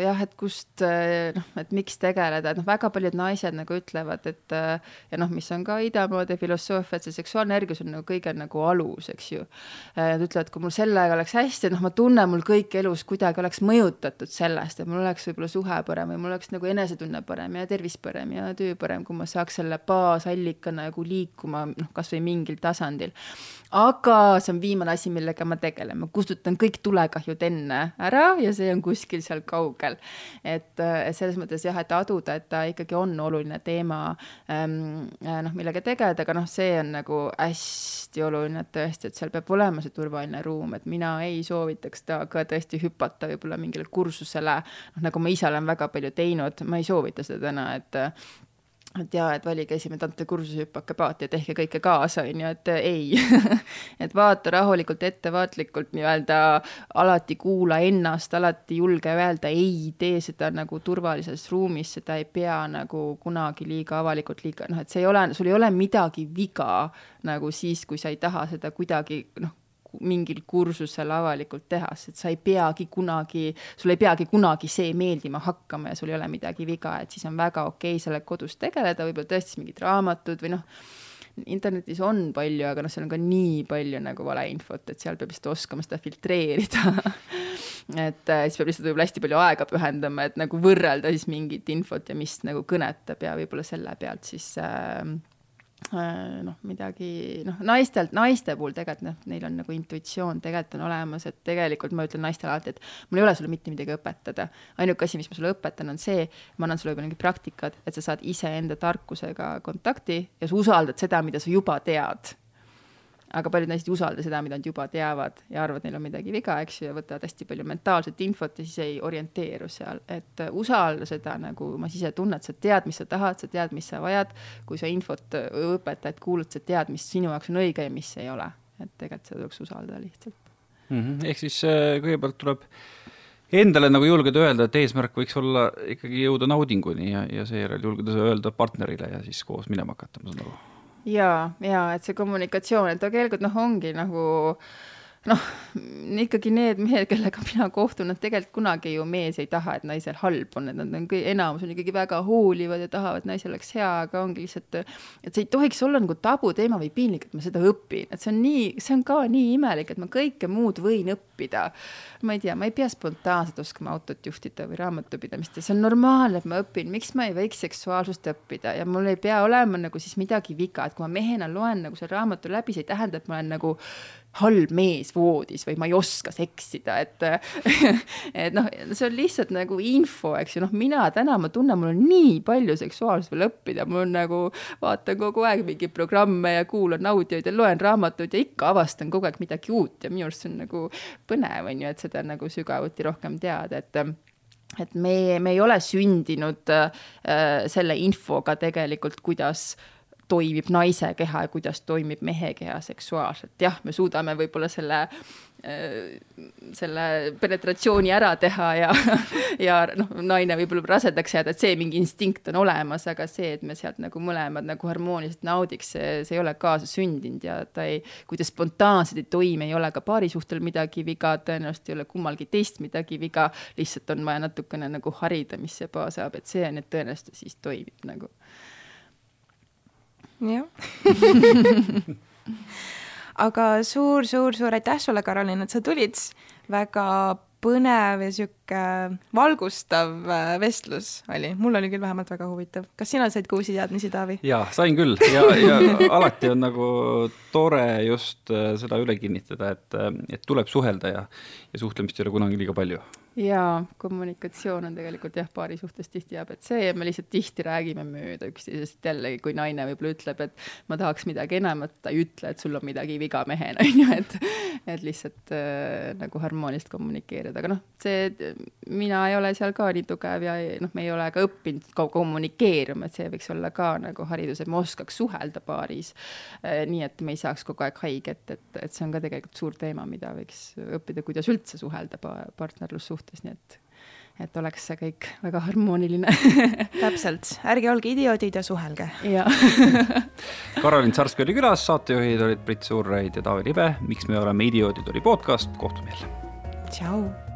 jah, et kust noh, et miks tegeleda, et noh, väga paljud naised nagu ütlevad, et ja noh, mis on ka idamaade filosoofia, et see seksuaalne ärgus on nagu kõige nagu alus, eks ju. Nad ütlevad, kui mul sellega oleks hästi, noh, ma tunnen, mul kõik elus kuidagi oleks mõjutatud sellest, et mul oleks võib-olla suhe parem või mul oleks nagu enesetunne parem ja tervis parem ja töö parem, kui ma saaks selle baasallikana nagu liikuma noh, kasvõi mingil tasandil. aga see on viimane asi, millega ma tegelen, ma kustutan kõik tulekahjud enne ära ja see on kuskil seal kaugel. et, et selles mõttes jah, et aduda, et ta ikkagi on oluline teema ähm,, noh, millega tegeleda, aga noh, see on nagu hästi oluline, et tõesti, et seal peab olema see turvaline ruum, et mina ei soovitaks ta ka tõesti hüpata võib-olla mingile kursusele, noh, nagu ma ise olen väga palju teinud, ma ei soovita seda täna, et et jaa, et valige esimene tantekursus, hüppake paati ja tehke kõike kaasa, on ju, et ei. [LAUGHS] Et vaata rahulikult, ettevaatlikult nii-öelda, alati kuula ennast, alati julge öelda ei, tee seda nagu turvalises ruumis, seda ei pea nagu kunagi liiga avalikult liiga, noh, et see ei ole, sul ei ole midagi viga nagu siis, kui sa ei taha seda kuidagi noh, mingil kursusel avalikult teha, sest sa ei peagi kunagi, sul ei peagi kunagi see meeldima hakkama ja sul ei ole midagi viga, et siis on väga okei okay sellega kodus tegeleda, võib-olla tõesti mingid raamatud või noh, internetis on palju, aga noh, seal on ka nii palju nagu valeinfot, et seal peab lihtsalt oskama seda filtreerida. [LAUGHS] Et äh, siis peab lihtsalt võib-olla hästi palju aega pühendama, et nagu võrrelda siis mingit infot ja mis nagu kõnetab ja võib-olla selle pealt siis Äh, noh, midagi noh, naistelt, naiste puhul tegelikult noh, neil on nagu intuitsioon tegelikult on olemas, et tegelikult ma ütlen naistele alati, et mul ei ole sulle mitte midagi õpetada. ainuke asi, mis ma sulle õpetan, on see, ma annan sulle võib-olla mingid praktikad, et sa saad iseenda tarkusega kontakti ja sa usaldad seda, mida sa juba tead aga paljud naised ei usalda seda, mida nad juba teavad ja arvavad, neil on midagi viga, eks ju, ja võtavad hästi palju mentaalset infot ja siis ei orienteeru seal, et usalda seda nagu oma sisetunnet, sa tead, mis sa tahad, sa tead, mis sa vajad. kui sa infot õpetajat kuulad, sa tead, mis sinu jaoks on õige ja mis ei ole, et tegelikult seda tuleks usaldada lihtsalt mm. -hmm. ehk siis äh, kõigepealt tuleb endale nagu julgeda öelda, et eesmärk võiks olla ikkagi jõuda naudinguni ja, ja seejärel julgeda öelda partnerile ja siis koos minema hakata, ma saan aru ja, ja et see kommunikatsioon, et tegelikult noh, ongi nagu noh, ikkagi need mehed, kellega mina kohtun, nad tegelikult kunagi ju mees ei taha, et naisel halb on, et nad on, enamus on ikkagi väga hoolivad ja tahavad, et naisel oleks hea, aga ongi lihtsalt, et see ei tohiks olla nagu tabuteema või piinlik, et ma seda õpin, et see on nii, see on ka nii imelik, et ma kõike muud võin õppida. ma ei tea, ma ei pea spontaanselt oskama autot juhtida või raamatupidamist ja see on normaalne, et ma õpin, miks ma ei võiks seksuaalsust õppida? Ja mul ei pea olema nagu siis midagi viga, et kui ma mehena loen nagu selle raamatu läbi, see ei tähenda, et ma olen nagu halb mees voodis või ma ei oska seksida, et [LAUGHS] et noh, see on lihtsalt nagu info, eks ju, noh, mina täna ma tunnen, mul on nii palju seksuaalsust veel õppida, mul on nagu, vaatan kogu aeg mingeid programme ja kuulan audioid ja loen raamatuid ja ikka avastan kogu aeg midagi uut. Ja minu arust see on nagu põnev, on ju, et seda nagu sügavuti rohkem teada, et et me, me ei ole sündinud äh, selle infoga tegelikult, kuidas äh, toimib naise keha ja kuidas toimib mehe keha seksuaalselt. jah, me suudame võib-olla selle, äh, selle penetratsiooni ära teha ja, [LAUGHS] ja noh, naine võib-olla rasedaks jääda, et see mingi instinkt on olemas, aga see, et me sealt nagu mõlemad nagu harmooniliselt naudiks, see, see ei ole kaasasündinud ja ta ei, kui ta spontaanselt ei toimi, ei ole ka paarisuhtel midagi viga, tõenäoliselt ei ole kummalgi teist midagi viga, lihtsalt on vaja natukene nagu harida, mis see baas saab, et see, need tõenäoliselt siis toimib nagu jah [LAUGHS] aga suur-suur-suur aitäh sulle, Karolin, et sa tulid. väga põnev ja sihuke valgustav äh, vestlus oli, mul oli küll vähemalt väga huvitav. kas sina said ka uusi teadmisi, Taavi? jaa, sain küll ja, ja alati on nagu tore just äh, seda üle kinnitada, et, äh, et tuleb suhelda ja, ja suhtlemist ei ole kunagi liiga palju jaa, kommunikatsioon on tegelikult jah, paari suhtes tihti abc ja me lihtsalt tihti räägime mööda üksteisest, jällegi kui naine võib-olla ütleb, et ma tahaks midagi enamat, ta ei ütle, et sul on midagi viga mehena, [LAUGHS] on ju, et et lihtsalt äh, nagu harmooniliselt kommunikeerida, aga noh, see, mina ei ole seal ka nii tugev ja noh, me ei ole ka õppinud kommunikeerima, et see võiks olla ka nagu haridus, et me oskaks suhelda paaris äh,. nii et me ei saaks kogu aeg haiget, et, et see on ka tegelikult suur teema, mida võiks õppida, kuidas üldse suhelda pa partnerlussuhtes suhtes, nii et et oleks see kõik väga harmooniline [LAUGHS] täpselt, ärge olge idioodid ja suhelge. [LAUGHS] Karolin Tsarski oli külas, saatejuhid olid Brit Suurraid ja Taavi Libe. miks me oleme idioodid, oli podcast, kohtume jälle. tšau